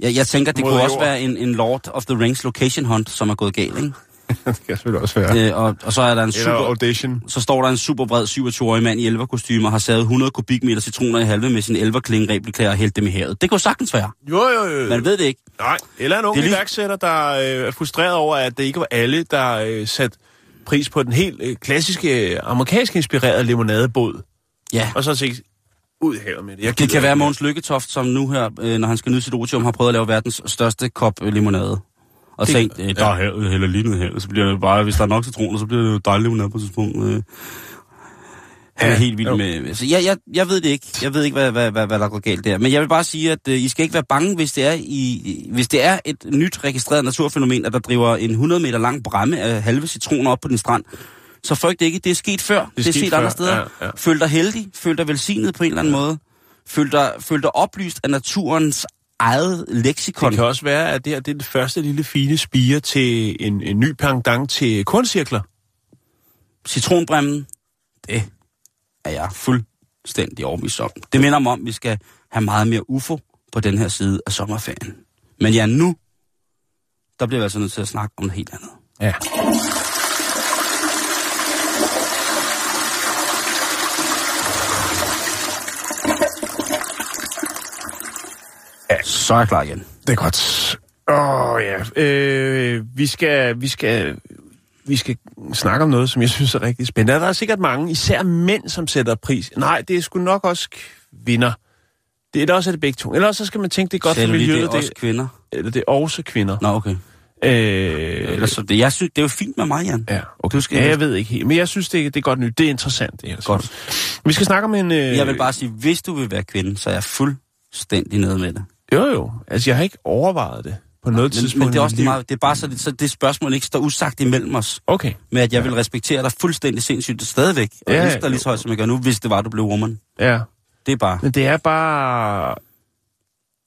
Jeg, jeg tænker, det Mod kunne også jord. være en, en Lord of the Rings location hunt, som er gået galt, ikke? det kan selvfølgelig også være. Øh, og, og så er der en Eller super... audition. Så står der en super bred 27-årig mand i elverkostyme og har savet 100 kubikmeter citroner i halve med sin elverklingereplika og hældt dem i havet. Det kunne sagtens være. Jo, jo, jo. Man ved det ikke. Nej, eller en ung Det er lige- iværksætter, der øh, er frustreret over, at det ikke var alle, der øh, satte pris på den helt øh, klassiske, øh, amerikansk inspirerede limonadebåd. Ja, Og så tænkte ud i havet med det. Jeg Det kan være Mogens Lykketoft, som nu her, øh, når han skal nyde sit otium, har prøvet at lave verdens største kop limonade. Og Det- tænkt, øh, der er havet, heller lige ned her, så bliver det bare, hvis der er nok citroner, så bliver det jo dejligt limonade på et tidspunkt. Øh. Han er Ja, helt vild jo. med... Så jeg, jeg, jeg ved det ikke. Jeg ved ikke, hvad, hvad, hvad, hvad der går galt der. Men jeg vil bare sige, at øh, I skal ikke være bange, hvis det, er i, hvis det er et nyt registreret naturfænomen, at der driver en 100 meter lang bræmme af halve citroner op på din strand. Så frygt ikke. Det er sket før. Det er, sket set før, andre steder. ja, ja. Føl dig heldig. Føl dig velsignet på en eller anden måde. Føl dig, føl dig oplyst af naturens eget leksikon. Det kan også være, at det her det er det første lille fine spire til en, en ny pendant til korncirkler. citronbremmen, det er jeg fuldstændig overbevist om. Det minder mig om, at vi skal have meget mere UFO på den her side af sommerferien. Men ja, nu, der bliver vi altså nødt til at snakke om noget helt andet. Ja. Så er jeg klar igen. Det er godt. Åh, oh, ja. Øh, vi, skal, vi, skal, vi skal snakke om noget, som jeg synes er rigtig spændende. Der er sikkert mange, især mænd, som sætter pris. Nej, det er sgu nok også kvinder. Det er også er det begge to. Eller også så skal man tænke, det er godt Sagde for miljøet. det er også kvinder? eller det er også kvinder. Nå, okay. Øh, Ellers, så det, jeg synes, det er jo fint med mig, Jan. Ja, okay. Du skal- ja, jeg ved ikke helt. Men jeg synes, det, det er godt nyt. Det er interessant, det her. Godt. synes. Vi skal snakke om en... Øh, Jeg vil bare sige, hvis du vil være kvinde, så er jeg fuldstændig nede med det. Jo, jo. Altså, jeg har ikke overvejet det på noget Men, tidspunkt. men det er også liv. meget, det er bare så det, så det spørgsmål ikke står usagt imellem os. Okay. Med at jeg vil respektere dig fuldstændig sindssygt stadigvæk. Og Ja, ja, elsker dig lige så højt, som jeg gør nu, hvis det var, du blev woman. Ja. Det er bare... Men det er bare...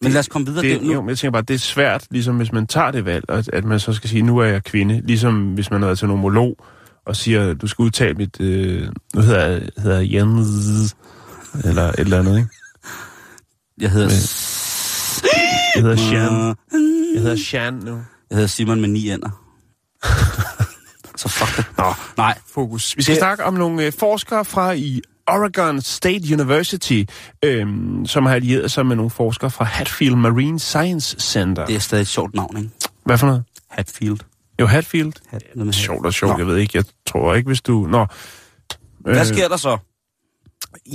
Men lad os komme videre. Det, Det, nu, jo, men jeg tænker bare, det er svært, ligesom hvis man tager det valg, at, at man så skal sige, nu er jeg kvinde. Ligesom hvis man er til en homolog og siger, du skal udtale mit... Øh, nu hedder jeg, hedder jeg Jens... Eller et eller andet, ikke? jeg hedder... Jeg hedder Shan. Jeg hedder Shan nu. Jeg hedder Simon med ni ender. så fuck det. Nå, Nej, fokus. Vi skal Det- snakke om nogle øh, forskere fra i Oregon State University, øhm, som har allieret sig med nogle forskere fra Hatfield Marine Science Center. det er stadig et sjovt navn, ikke? Hvad for noget? Hatfield. Jo, Hatfield. Hat, hat. Sjovt og sjovt, Nå. jeg ved ikke. Jeg tror ikke, hvis du... Nå. Hvad sker der så?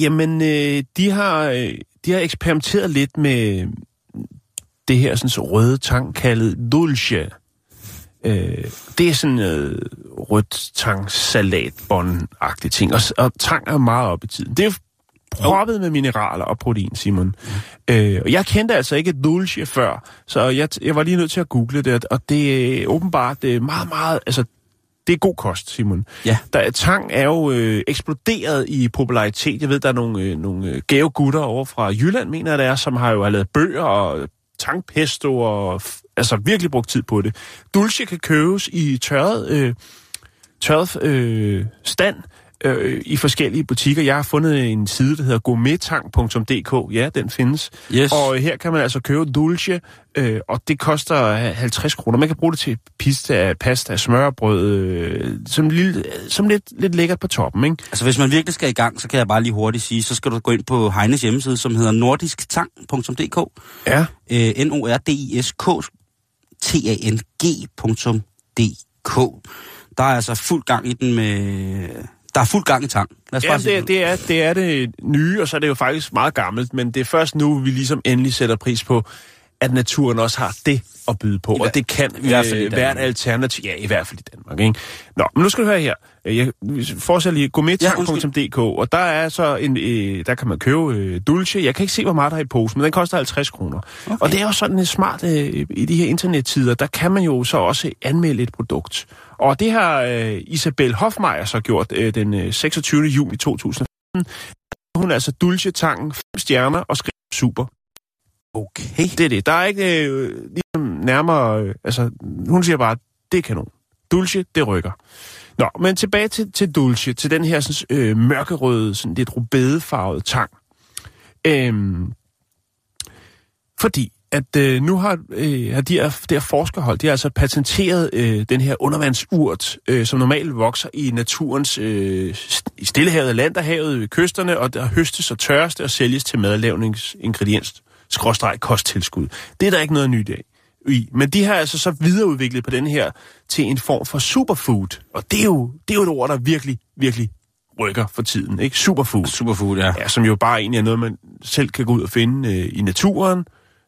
Jamen, øh, de, har, øh, de har eksperimenteret lidt med det her sådan, røde tang kaldet dulce. Øh, det er sådan øh, rødt tang salatbånd-agtigt ting, og, og tang er meget op i tiden. Det er proppet med mineraler og protein, Simon. Mm. Øh, og jeg kendte altså ikke dulce før, så jeg, jeg var lige nødt til at google det, og det er åbenbart det er meget, meget... Altså, det er god kost, Simon. Ja. Der, tang er jo øh, eksploderet i popularitet. Jeg ved, der er nogle, øh, nogle øh, gave gutter over fra Jylland, mener jeg det er, som har jo har lavet bøger og tangpesto og altså virkelig brugt tid på det. Dulce kan købes i tørret, øh, tørret øh, stand øh, i forskellige butikker. Jeg har fundet en side, der hedder gourmettang.dk. Ja, den findes. Yes. Og øh, her kan man altså købe dulce, øh, og det koster øh, 50 kroner. Man kan bruge det til pizza, pasta, smørbrød, øh, som, lille, som lidt, lidt lækkert på toppen, ikke? Altså, hvis man virkelig skal i gang, så kan jeg bare lige hurtigt sige, så skal du gå ind på Heines hjemmeside, som hedder nordisktang.dk. Ja. Øh, N-O-R-D-I-S-K T-A-N-G.dk. Der er altså fuld gang i den med... Der er fuld gang i tang. Lad os Ja, det, det, er, det er det nye, og så er det jo faktisk meget gammelt, men det er først nu, vi ligesom endelig sætter pris på, at naturen også har det at byde på, hver- og det kan i hvert fald i øh, Danmark. være et alternativ. Ja, i hvert fald i Danmark, ikke? Nå, men nu skal du høre her. Øh, Jeg fortsætter lige gourmettang.dk, og der er så en, øh, der kan man købe øh, dulce. Jeg kan ikke se, hvor meget der er i posen, men den koster 50 kroner. Okay. Og det er jo sådan en smart, øh, i de her internettider, der kan man jo så også anmelde et produkt. Og det har øh, Isabel Hofmeier så gjort øh, den øh, 26. juni 2015. Hun er altså dulce-tangen, fem stjerner og skriver super. Okay. Det er det. Der er ikke øh, ligesom nærmere... Øh, altså, hun siger bare, det er kanon. Dulce, det rykker. Nå, men tilbage til, til Dulce, til den her sådan, øh, mørkerøde, sådan lidt rubedefarvede tang. Øhm, fordi at øh, nu har, øh, har de her, det her forskerhold, de har altså patenteret øh, den her undervandsurt, øh, som normalt vokser i naturens øh, i Stillehavet, Landerhavet, ved kysterne, og der høstes og tørres og sælges til madlavningsingrediens, skråstreg kosttilskud. Det er der ikke noget nyt af i. Men de har altså så videreudviklet på den her til en form for superfood. Og det er jo, det er jo et ord, der virkelig, virkelig rykker for tiden. Ikke? Superfood. Superfood, ja. Ja, som jo bare egentlig er noget, man selv kan gå ud og finde øh, i naturen.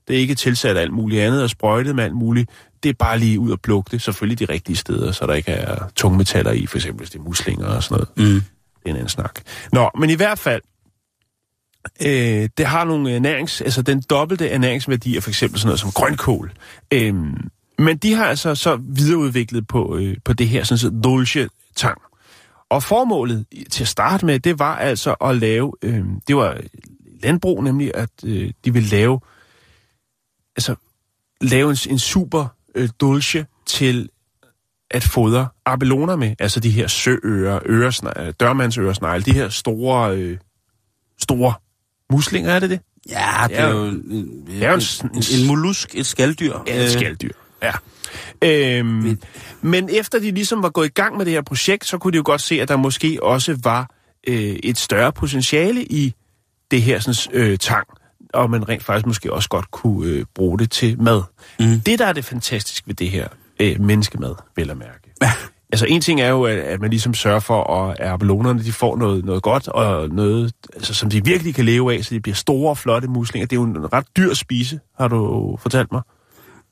Det er ikke tilsat alt muligt andet og sprøjtet med alt muligt. Det er bare lige ud og plukke det, selvfølgelig de rigtige steder, så der ikke er tungmetaller i, for eksempel hvis det er muslinger og sådan noget. Mm. Det er en anden snak. Nå, men i hvert fald, øh, det har nogle nærings, altså den dobbelte af for eksempel sådan noget som grønkål. Øh, men de har altså så videreudviklet på, øh, på det her sådan så dulce tang. Og formålet til at starte med, det var altså at lave, øh, det var landbrug nemlig, at øh, de ville lave, altså lave en, en super øh, dulce til at fodre abeloner med, altså de her søører, øresnegle, dørmandsøresnegle, de her store, øh, store muslinger, er det det? Ja, det er jo en, det er jo en en, en mollusk, et skalddyr. Ja, et Øh, skalddyr. Ja. Øhm, men efter de ligesom var gået i gang med det her projekt, så kunne de jo godt se, at der måske også var øh, et større potentiale i det her sådan, øh, tang, og man rent faktisk måske også godt kunne øh, bruge det til mad. Mhm. Det, der er det fantastiske ved det her øh, menneskemad, vel at mærke. Altså en ting er jo, at, at man ligesom sørger for, at abelonerne de får noget, noget godt, og noget, altså, som de virkelig kan leve af, så de bliver store, flotte muslinger. Det er jo en ret dyr spise, har du fortalt mig.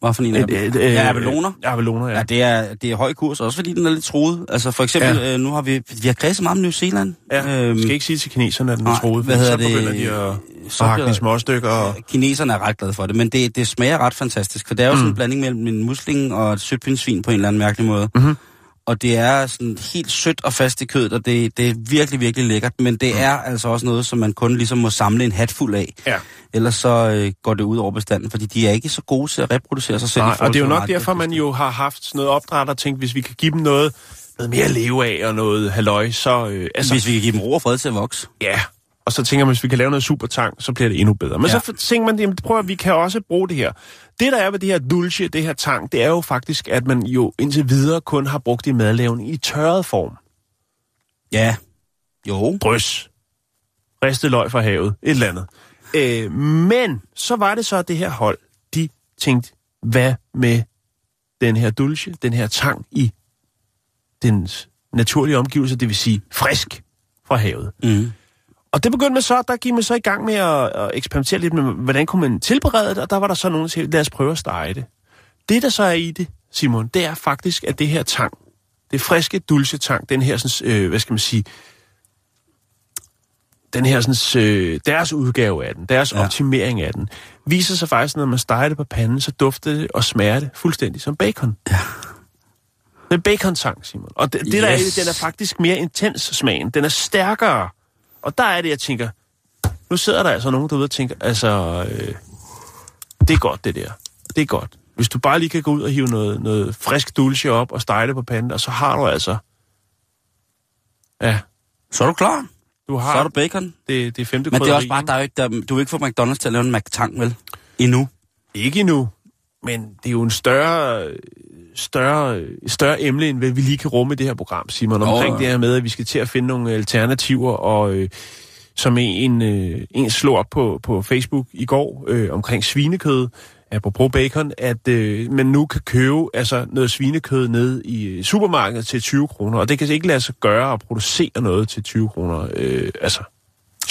Hvad for en af dem? Øh, øh, Ja, abeloner. Ja, abeloner, ja. Ja, det er, det er høj kurs, også fordi den er lidt troet. Altså for eksempel, Ja. øh, nu har vi, vi har kredset meget om New Zealand. Ja, øhm, skal ikke sige til kineserne, at den er troet, hvad for så hedder det? begynder de at, Så at hakke bliver- de små stykker. Og, Kineserne er ret glade for det, men det, det smager ret fantastisk, for det er jo mm. sådan en blanding mellem en musling og et sødpindsvin på en eller anden mærkelig måde. Mhm. Og det er sådan helt sødt og fast i kødet, og det, det er virkelig, virkelig lækkert. Men det er altså også noget, som man kun ligesom må samle en hat fuld af. ja. Ellers så øh, går det ud over bestanden, fordi de er ikke så gode til at reproducere sig selv. Nej, og det er jo nok derfor, man jo har haft sådan noget opdræt og tænkt, hvis vi kan give dem noget, noget mere at leve af og noget halløj, så... Øh, altså, Hvis vi kan give dem ro og fred til at vokse. Ja, og så tænker man, hvis vi kan lave noget supertang, så bliver det endnu bedre. Men ja. Så tænker man, jamen, prøv at vi kan også bruge det her. Det, der er ved det her dulce, det her tang, det er jo faktisk, at man jo indtil videre kun har brugt det i madlavning i tørret form. Ja. Jo. drøs, ristet løg fra havet, et eller andet. Øh, men så var det så, at det her hold, de tænkte, hvad med den her dulce, den her tang i den naturlige omgivelser, det vil sige frisk fra havet. Mm. Og det begyndte man så, der gik man så i gang med at, at eksperimentere lidt med, hvordan kunne man tilberede det, og der var der så nogen, der sagde, lad os prøve at stege det. Det, der så er i det, Simon, det er faktisk, at det her tang, det friske dulce tang, den her, sådan, øh, hvad skal man sige, den her sådan, øh, deres udgave af den, deres ja. Optimering af den, viser sig faktisk, når man steger det på panden, så dufter det og smager det fuldstændig som bacon. Ja. Det er bacon-tang, Simon. Og det, det der er Yes. den er faktisk mere intens smagen. Den er stærkere. Og der er det, jeg tænker, nu sidder der altså nogen derude og tænker, altså, øh, det er godt det der. Det er godt. Hvis du bare lige kan gå ud og hive noget, noget frisk dulce op og stege det på panden, og så har du altså, ja, Så er du klar. du har Så er du bacon. det, det femte Men det er også bare, der er jo ikke, der, du vil ikke få McDonald's til at lave en McTang, vel? Endnu. Ikke endnu, men det er jo en større, større, større emne, end hvad vi lige kan rumme i det her program, Simon. Omkring ja. det her med, at vi skal til at finde nogle alternativer, og øh, som en, øh, en slog op på, på Facebook i går øh, omkring svinekød, apropos bacon, at øh, man nu kan købe altså, noget svinekød ned i øh, supermarkedet til 20 kroner, og det kan ikke lade sig gøre at producere noget til 20 kroner. Øh, altså,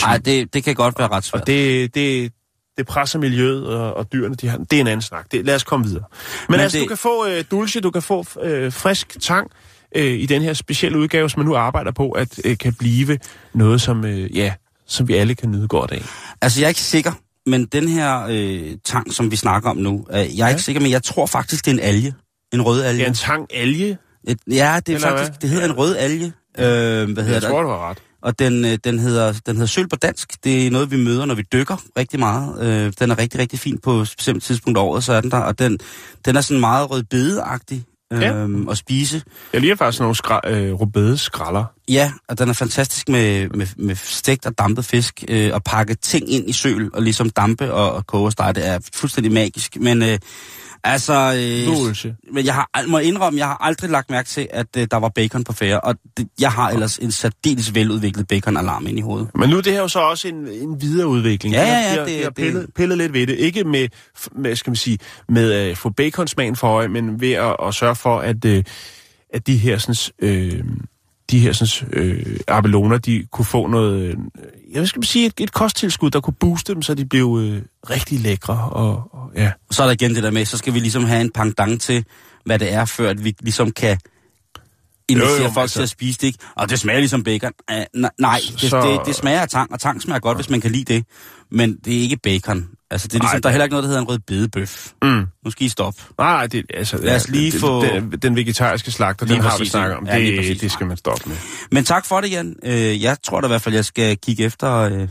Nej, det, det kan godt være ret svært. og det, det, det presser miljøet og, og dyrene. De har, det er en anden snak. Det, lad os komme videre. Men, Men altså, det... det- du kan få øh, dulce, du kan få øh, frisk tang øh, i den her specielle udgave, som man nu arbejder på, at øh, kan blive noget, som, øh, ja, som vi alle kan nyde godt af. Altså, jeg er ikke sikker, men den her øh, tang, som vi snakker om nu, øh, jeg er ja. ikke sikker, men jeg tror faktisk, det er en alge. En rød alge. Det er en tang alge. Et, ja, det er Eller faktisk, hvad? det hedder Ja. en rød alge. Øh, hvad hedder Jeg det? tror, du har ret. Og den, øh, den, hedder, den hedder søl på dansk. Det er noget, vi møder, når vi dykker rigtig meget. Øh, den er rigtig, rigtig fin på et bestemt tidspunkt af året, så er den der. Og den, den er sådan meget rødbedeagtig øh, Ja. at spise. Jeg lige faktisk nogle skra- øh, rubede skralder. Ja, og den er fantastisk med, med, med stegt og dampet fisk, øh, og pakke ting ind i søl, og ligesom dampe og, og koge og stege. Det er fuldstændig magisk. Men øh, altså... Øh, men jeg har, må indrømme, jeg har aldrig lagt mærke til, at øh, der var bacon på færre, og det, jeg har ellers en særdeles veludviklet bacon-alarm ind i hovedet. Men nu er det her jo så også en, en videreudvikling. Ja, ja, ja, har, det- de har det- pillet, pillet lidt ved det. Ikke med, med skal man sige, med at få baconsmagen for øje, men ved at, at sørge for, at, øh, at de her sådan, øh, de her sådan, øh, abeloner, de kunne få noget, øh, jeg skal sige, et, et kosttilskud, der kunne booste dem, så de blev øh, rigtig lækre. Og, og, ja. Så er der igen det der med, så skal vi ligesom have en pangdang til, hvad det er, før at vi ligesom kan invitere Jo, jo, folk altså- til at spise det. Ikke? Og det smager ligesom bacon. Uh, nej, det, Så- det, det smager af tang, og tang smager godt, hvis man kan lide det. Men det er ikke bacon. Altså, det er ligesom, Ej, der er heller ikke noget, der hedder en rød bedebøf. Mm. Nu skal I stoppe. Nej, det, altså, Lad os lige den, få- Den, den vegetariske slagter, Lige den har vi snakket om. ja, det, præcis. det skal man stoppe med. Men tak for det, Jan. Øh, jeg tror da i hvert fald, jeg skal kigge efter... Øh,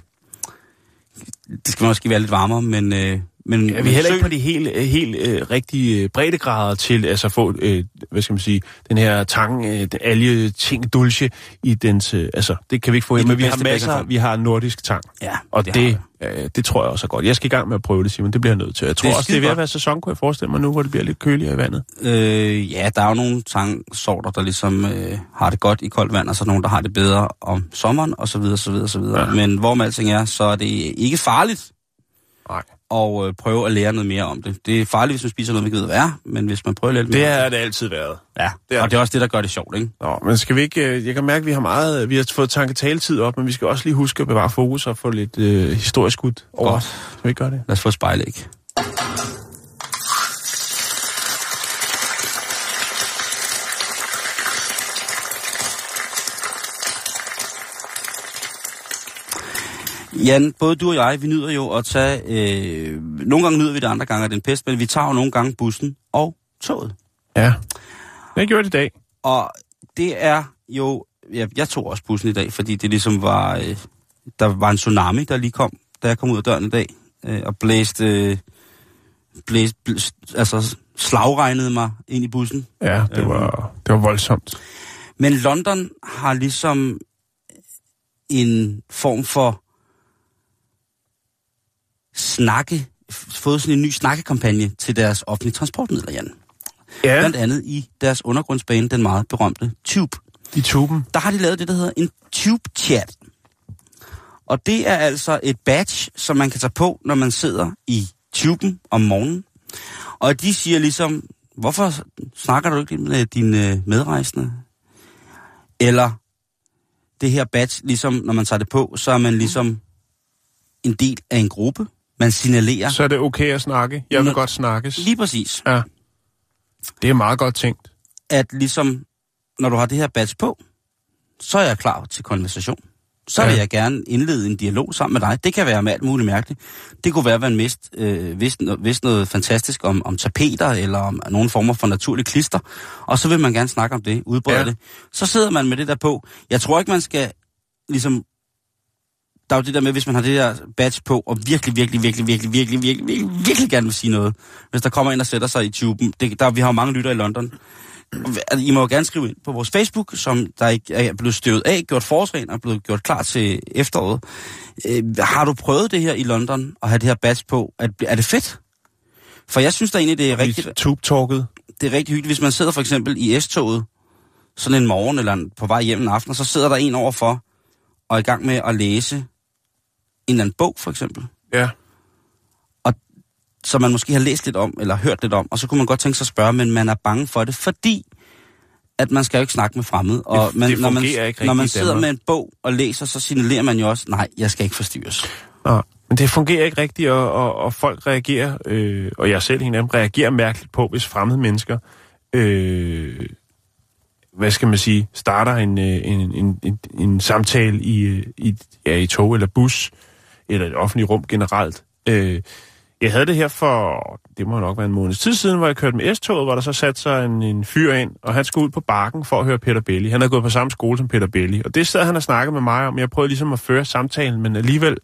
det skal måske være lidt varmere, men... Men Ja, vi er heller ikke på de helt, helt øh, rigtige øh, breddegrader til altså at få, øh, hvad skal man sige, den her tang, øh, den alge, ting, dulce i dens, øh, altså det kan vi ikke få den men vi har masser, vi har nordisk tang, Ja, og det det, øh, det tror jeg også er godt. Jeg skal i gang med at prøve det, Simon, det bliver jeg nødt til. Jeg tror Det også, det er ved at være sæson, kunne jeg forestille mig nu, hvor det bliver lidt køligere i vandet. Øh, ja, der er jo nogle tangsorter, der ligesom øh, har det godt i koldt vand, og så nogle, der har det bedre om sommeren, og så videre, så videre, så videre. Ja. Men hvor med alting er, så er det ikke farligt Nej. At øh, prøve at lære noget mere om det. Det er farligt, hvis man spiser noget, man ikke ved, hvad er, men hvis man prøver lidt Det mere om har det altid været. Ja, det det er og det er også det, der gør det sjovt, ikke? Nå, men skal vi ikke, øh, jeg kan mærke, at vi har meget, vi har fået tanke taletid op, men vi skal også lige huske at bevare fokus og få lidt øh, historisk ud over. Godt. Skal vi ikke gøre det? Lad os få spejlæg. Jan, både du og jeg, vi nyder jo at tage... Øh, nogle gange nyder vi det, andre gange er det en pest, men vi tager jo nogle gange bussen og toget. Ja. Det har jeg gjort i dag. Og det er jo... Ja, jeg tog også bussen i dag, fordi det ligesom var... Øh, der var en tsunami, der lige kom, da jeg kom ud af døren i dag, øh, og blæste... Øh, blæste, blæste, altså slagregnede mig ind i bussen. Ja, det var, det var voldsomt. Men London har ligesom en form for snakke, fået sådan en ny snakkekampagne til deres offentlige transportmidler, Jan. Ja, Blandt andet i deres undergrundsbane, den meget berømte Tube. i tuben. Der har de lavet det, der hedder en Tube-chat. Og det er altså et badge, som man kan tage på, når man sidder i tuben om morgenen. Og de siger ligesom, hvorfor snakker du ikke med dine medrejsende? Eller det her badge, ligesom når man tager det på, så er man ligesom en del af en gruppe. Man signalerer. Så er det okay at snakke. Jeg vil Nå- godt snakkes. Lige præcis. Ja. Det er meget godt tænkt. At ligesom, når du har det her badge på, så er jeg klar til konversation. Så vil Ja. jeg gerne indlede en dialog sammen med dig. Det kan være med alt muligt mærkeligt. Det kunne være, at man mist, øh, vidste, vidste noget fantastisk om, om tapeter, eller om nogle former for naturlig klister. Og så vil man gerne snakke om det, udbrede ja. det. Så sidder man med det der på. Jeg tror ikke, man skal ligesom... Der er jo det der med, hvis man har det der badge på, og virkelig, virkelig, virkelig, virkelig, virkelig, virkelig, virkelig, virkelig gerne vil sige noget. Hvis der kommer ind og sætter sig i tuben. Det, der, vi har jo mange lytter i London. I må jo gerne skrive ind på vores Facebook, som der ikke er blevet støvet af, gjort forårsren og blevet gjort klar til efteråret. Øh, har du prøvet det her i London, at have det her badge på? Er, er det fedt? For jeg synes da egentlig, det er rigtigt, Tube-talket. det er rigtig hyggeligt, hvis man sidder for eksempel i S-toget, sådan en morgen eller på vej hjem en aften, og så sidder der en overfor og er i gang med at læse en eller anden bog, for eksempel Ja. som man måske har læst lidt om, eller hørt lidt om, og så kunne man godt tænke sig at spørge, men man er bange for det, fordi at man skal jo ikke snakke med fremmede. Og Det- man, det når man, ikke når man sidder Danmark. med en bog og læser, så signalerer man jo også, nej, jeg skal ikke forstyrres. Nå, men det fungerer ikke rigtigt, og, og, og folk reagerer, øh, og jeg selv en af dem, reagerer mærkeligt på, hvis fremmede mennesker, øh, hvad skal man sige, starter en, øh, en, en, en, en samtale i, øh, i, ja, i tog eller bus, eller et offentligt rum generelt. Øh, jeg havde det her for, det må nok være en måneds tid siden, hvor jeg kørte med S-toget, hvor der så satte sig en, en fyr ind, og han skulle ud på bakken for at høre Peter Belli. Han havde gået på samme skole som Peter Belli, og det sad han og snakkede med mig om. Jeg prøvede ligesom at føre samtalen, men alligevel,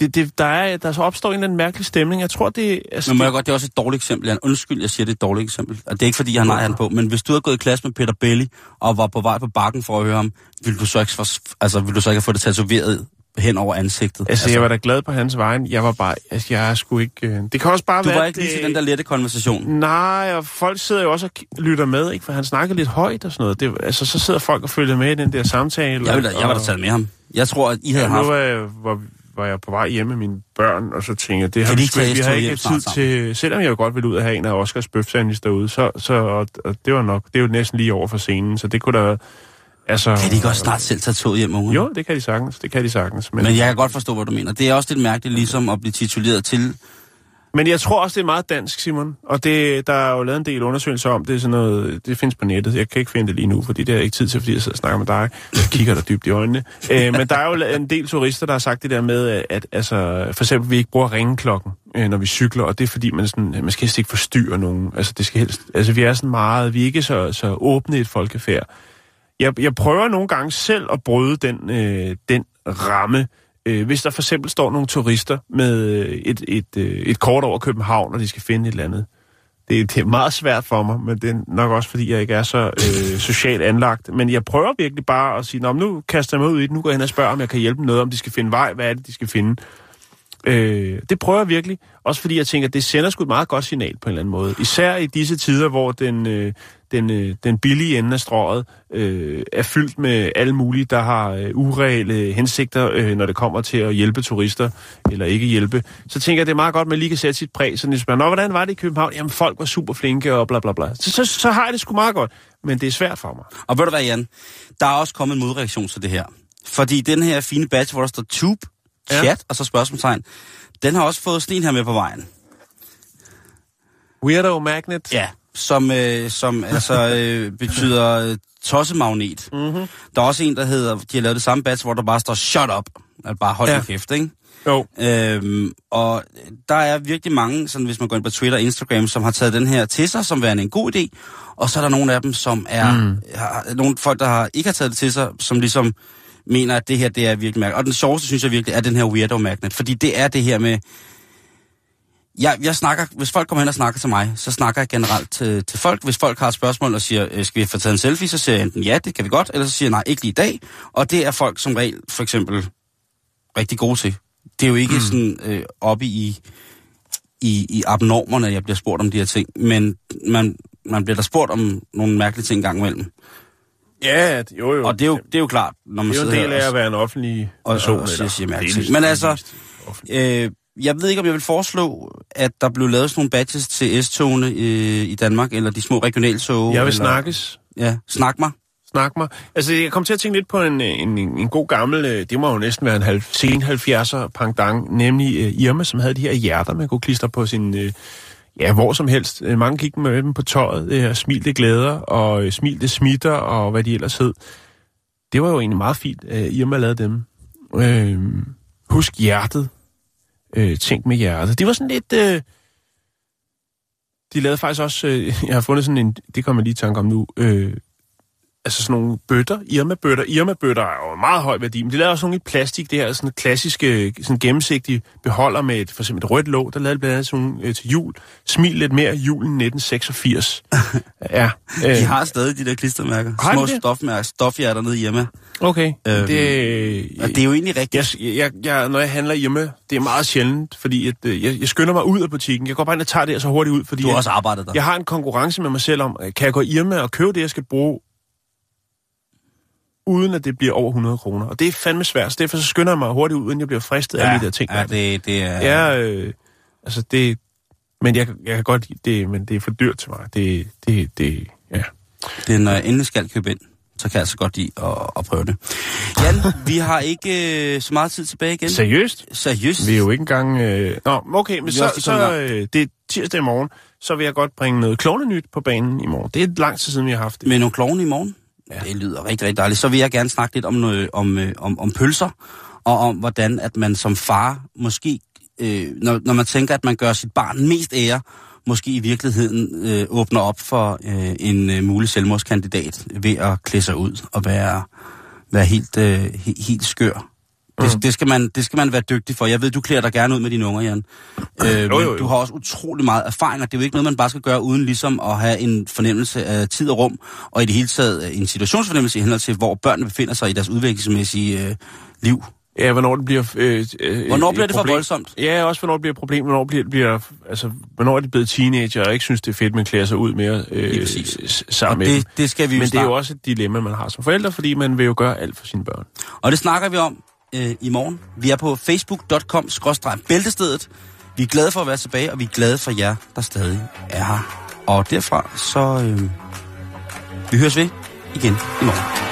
det, det, der, er, der så opstår en eller anden mærkelig stemning. Jeg tror, det altså, Men må jeg godt, det er også et dårligt eksempel. Jan. Undskyld, jeg siger, det er et dårligt eksempel. Og det er ikke, fordi jeg har nej på, men hvis du havde gået i klasse med Peter Belli, og var på vej på bakken for at høre ham, ville du så ikke, for, altså, ville du så ikke have fået det tatoveret hen over ansigtet? altså, jeg var da glad på hans vejen. Jeg var bare, altså, jeg sgu ikke... Øh, det kan også bare du være... var ikke lige det- til den der lette konversation. Nej, og folk sidder jo også og lytter med, ikke? For han snakker lidt højt og sådan noget. Det, altså, så sidder folk og følger med i den der samtale. Jeg, ville, da- jeg var da og- taget med ham. Jeg tror, at I havde Ja, haft... nu var jeg, var, var jeg på vej hjem med mine børn, og så tænkte jeg, det har vi, sgu vi har ikke tid til, selvom jeg jo godt ville ud og have en af Oscars bøfsandwich derude, så, så og, og det var nok, det er jo næsten lige over for scenen, så det kunne da Altså, Kan de ikke også snart selv tage toget hjem, unge? Jo, det kan de sagtens. Det kan de sagtens. Men, Men jeg kan godt forstå, hvad du mener. Det er også lidt mærkeligt ligesom at blive tituleret til Men jeg tror også, det er meget dansk, Simon. Og det, der er jo lavet en del undersøgelser om det. Er sådan noget, det findes på nettet. Jeg kan ikke finde det lige nu, fordi det har jeg ikke tid til, fordi jeg sidder og snakker med dig. Jeg kigger dig dybt i øjnene. øh, men der er jo en del turister, der har sagt det der med, at, at altså, for eksempel, vi ikke bruger ringeklokken, øh, når vi cykler. Og det er fordi, man, sådan, man skal helst ikke forstyrre nogen. Altså, det skal helst, altså, vi er sådan meget, vi er ikke så, så åbne et folkefærd. Jeg, jeg prøver nogle gange selv at bryde den, øh, den ramme, Øh, hvis der for eksempel står nogle turister med øh, et, et, øh, et kort over København, og de skal finde et eller andet. Det, det er meget svært for mig, men det er nok også, fordi jeg ikke er så øh, socialt anlagt. Men jeg prøver virkelig bare at sige, Nå, nu kaster jeg mig ud i det, nu går jeg hen og spørger, om jeg kan hjælpe dem noget, om de skal finde vej, hvad er det, de skal finde. Øh, det prøver jeg virkelig, også fordi jeg tænker, at det sender sgu et meget godt signal på en eller anden måde. Især i disse tider, hvor den, øh, den, øh, den billige ende af strået øh, er fyldt med alle mulige, der har øh, ureelle hensigter, øh, når det kommer til at hjælpe turister, eller ikke hjælpe. Så tænker jeg, det er meget godt, at man lige kan sætte sit præg, så spørger, Nå, hvordan var det i København? Jamen, folk var super flinke, og bla bla bla. Så, så, så har jeg det sgu meget godt, men det er svært for mig. Og ved du hvad, Jan? Der er også kommet en modreaktion til det her. Fordi den her fine badge, hvor der står tube, chat ja. og så spørgsmålstegn, den har også fået sådan en her med på vejen. Weirdo Magnet? Ja, som, øh, som altså øh, betyder øh, tossemagnet. Mm-hmm. Der er også en, der hedder, de har lavet det samme badge, hvor der bare står shut up. Altså bare hold ja. kæft, ikke? Jo. Øhm, og der er virkelig mange, sådan hvis man går ind på Twitter og Instagram, som har taget den her til sig, som værende en god idé. Og så er der nogle af dem, som er... Mm. Har, nogle folk, der har, ikke har taget det til sig, som ligesom mener, at det her det er virkelig mærkeligt. Og den sjoveste, synes jeg virkelig, er den her weirdo magnet. Fordi det er det her med... Jeg, jeg snakker, hvis folk kommer hen og snakker til mig, så snakker jeg generelt til, til folk. Hvis folk har et spørgsmål og siger, øh, skal vi få taget en selfie, så siger jeg enten ja, det kan vi godt, eller så siger jeg nej, ikke lige i dag. Og det er folk som regel, for eksempel, rigtig gode til. Det er jo ikke mm. sådan øh, oppe i, i, i abnormerne, jeg bliver spurgt om de her ting, men man, man bliver der spurgt om nogle mærkelige ting gang imellem. Ja, jo jo. Og det er jo, det er jo klart, når man Det er jo en sidder del af og- at være en offentlig og, person. og, og siger, eller- siger mærkelige Det er ting. Men det altså, mest offentlige. øh, jeg ved ikke, om jeg vil foreslå, at der blev lavet sådan nogle badges til S-togene øh, i Danmark, eller de små regionaltog. Jeg vil eller, snakkes. Ja, snak mig. Snak mig. Altså, jeg kom til at tænke lidt på en, en, en, god gammel, øh, det må jo næsten være en halv, sen 70'er pangdang, nemlig uh, Irma, som havde de her hjerter, man kunne klistre på sin, uh, ja, hvor som helst. Uh, mange gik med dem på tøjet, det her smil det glæder, og uh, smil det smitter, og hvad de ellers hed. Det var jo egentlig meget fint, at Irma lavede dem. Uh, husk hjertet øh, tænk med hjertet. Det var sådan lidt... Øh, de lavede faktisk også, øh, jeg har fundet sådan en, det kommer jeg lige i tanke om nu, øh, altså sådan nogle bøtter, Irma-bøtter. Irma-bøtter er jo meget høj værdi, men de lavede også nogle i plastik, det her sådan klassiske, sådan gennemsigtige beholder med et, for eksempel et rødt låg, der lavede blandt andet sådan øh, til jul. Smil lidt mere julen 1986. ja. Øh, De har stadig de der klistermærker. Har Små det? stofmærker, stofhjerter nede hjemme. okay. Øhm, det, Og det er jo egentlig rigtigt. jeg, jeg, jeg, når jeg handler hjemme, det er meget sjældent, fordi at, øh, jeg, jeg skynder mig ud af butikken. Jeg går bare ind og tager det her så hurtigt ud, fordi Du har jeg- også arbejdet der. jeg har en konkurrence med mig selv om, øh, kan jeg gå i Irma og købe det, jeg skal bruge, uden at det bliver over 100 kroner. Og det er fandme svært, så derfor så skynder jeg mig hurtigt ud, inden jeg bliver fristet af alle de der ting. Ja, det, det er... Ja, øh, altså det... Men jeg, jeg kan godt det, men det er for dyrt til mig. Det, det, det, ja. Det er, når jeg endelig skal købe ind, så kan jeg altså godt lide at, at prøve det. Jan, vi har ikke øh, så meget tid tilbage igen. Seriøst? Seriøst? Vi er jo ikke engang... Øh... Nå, okay, men så, så øh, det er tirsdag i morgen, så vil jeg godt bringe noget klovnenyt på banen i morgen. Det er lang tid siden, vi har haft det. Med nogle klovne i morgen? Ja. Det lyder rigtig, rigtig dejligt. Så vil jeg gerne snakke lidt om, øh, om, øh, om, om pølser, og om hvordan at man som far måske, øh, når, når man tænker, at man gør sit barn mest ære, måske i virkeligheden øh, åbner op for øh, en øh, mulig selvmordskandidat ved at klæde sig ud og være, være helt, øh, helt, helt skør. Det, det, skal man, det skal man være dygtig for. Jeg ved, du klæder dig gerne ud med dine unger, Jan. Øh, jo, men jo. du har også utrolig meget erfaring, og det er jo ikke noget, man bare skal gøre uden ligesom at have en fornemmelse af tid og rum, og i det hele taget øh, en situationsfornemmelse i henhold til, hvor børnene befinder sig i deres udviklingsmæssige øh, liv. Ja, hvornår det bliver... Øh, øh, Hvornår bliver det for problem. voldsomt? Ja, også hvornår det bliver et problem, hvornår bliver, bliver altså, hvornår er de blevet teenager, og ikke synes, det er fedt, man klæder sig ud mere øh, sammen Og med det, dem. det skal vi jo Men det er snart. jo også et dilemma, man har som forældre, fordi man vil jo gøre alt for sine børn. Og det snakker vi om øh, i morgen. Vi er på facebook.com-bæltestedet. Vi er glade for at være tilbage, og vi er glade for jer, der stadig er her. Og derfra, så øh, vi høres ved igen i morgen.